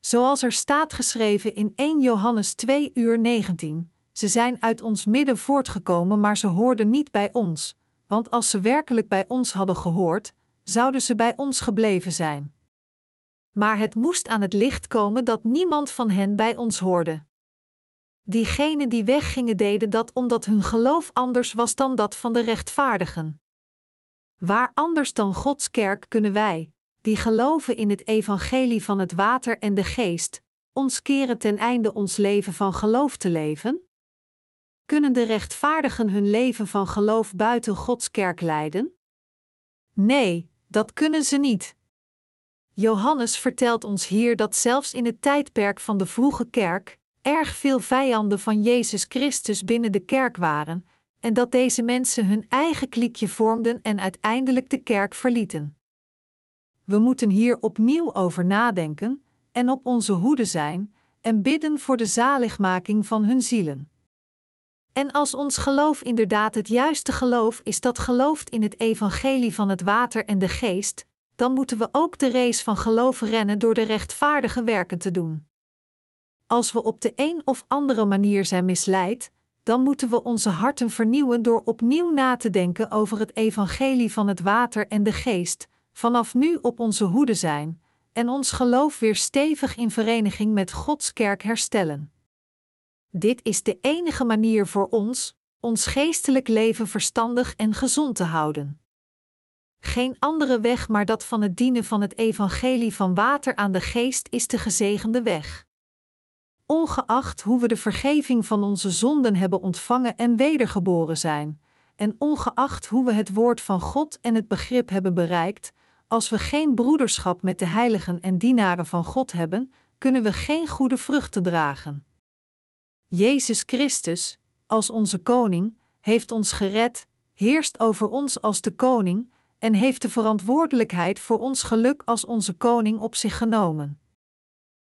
Zoals er staat geschreven in 1 Johannes 2 uur 19: Ze zijn uit ons midden voortgekomen, maar ze hoorden niet bij ons, want als ze werkelijk bij ons hadden gehoord, zouden ze bij ons gebleven zijn. Maar het moest aan het licht komen dat niemand van hen bij ons hoorde. Diegenen die weggingen deden dat omdat hun geloof anders was dan dat van de rechtvaardigen. Waar anders dan Gods kerk kunnen wij, die geloven in het evangelie van het water en de geest, ons keren ten einde ons leven van geloof te leven? Kunnen de rechtvaardigen hun leven van geloof buiten Gods kerk leiden? Nee, dat kunnen ze niet. Johannes vertelt ons hier dat zelfs in het tijdperk van de vroege kerk erg veel vijanden van Jezus Christus binnen de kerk waren, en dat deze mensen hun eigen kliekje vormden en uiteindelijk de kerk verlieten. We moeten hier opnieuw over nadenken en op onze hoede zijn en bidden voor de zaligmaking van hun zielen. En als ons geloof inderdaad het juiste geloof is dat gelooft in het evangelie van het water en de geest, dan moeten we ook de race van geloof rennen door de rechtvaardige werken te doen. Als we op de een of andere manier zijn misleid, dan moeten we onze harten vernieuwen door opnieuw na te denken over het evangelie van het water en de geest, vanaf nu op onze hoede zijn en ons geloof weer stevig in vereniging met Gods kerk herstellen. Dit is de enige manier voor ons, ons geestelijk leven verstandig en gezond te houden. Geen andere weg maar dat van het dienen van het evangelie van water aan de geest is de gezegende weg. Ongeacht hoe we de vergeving van onze zonden hebben ontvangen en wedergeboren zijn, en ongeacht hoe we het woord van God en het begrip hebben bereikt, als we geen broederschap met de heiligen en dienaren van God hebben, kunnen we geen goede vruchten dragen. Jezus Christus, als onze koning, heeft ons gered, heerst over ons als de koning en heeft de verantwoordelijkheid voor ons geluk als onze koning op zich genomen.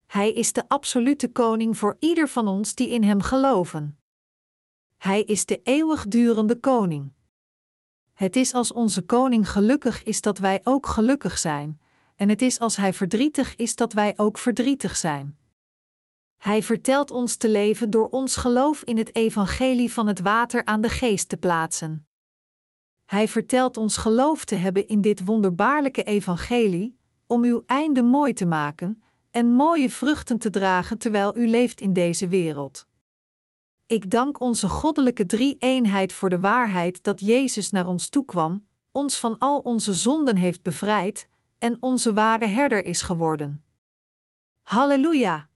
Hij is de absolute koning voor ieder van ons die in hem geloven. Hij is de eeuwigdurende koning. Het is als onze koning gelukkig is dat wij ook gelukkig zijn, en het is als hij verdrietig is dat wij ook verdrietig zijn. Hij vertelt ons te leven door ons geloof in het evangelie van het water aan de geest te plaatsen. Hij vertelt ons geloof te hebben in dit wonderbaarlijke evangelie, om uw einde mooi te maken en mooie vruchten te dragen terwijl u leeft in deze wereld. Ik dank onze goddelijke drie-eenheid voor de waarheid dat Jezus naar ons toekwam, ons van al onze zonden heeft bevrijd en onze ware herder is geworden. Halleluja!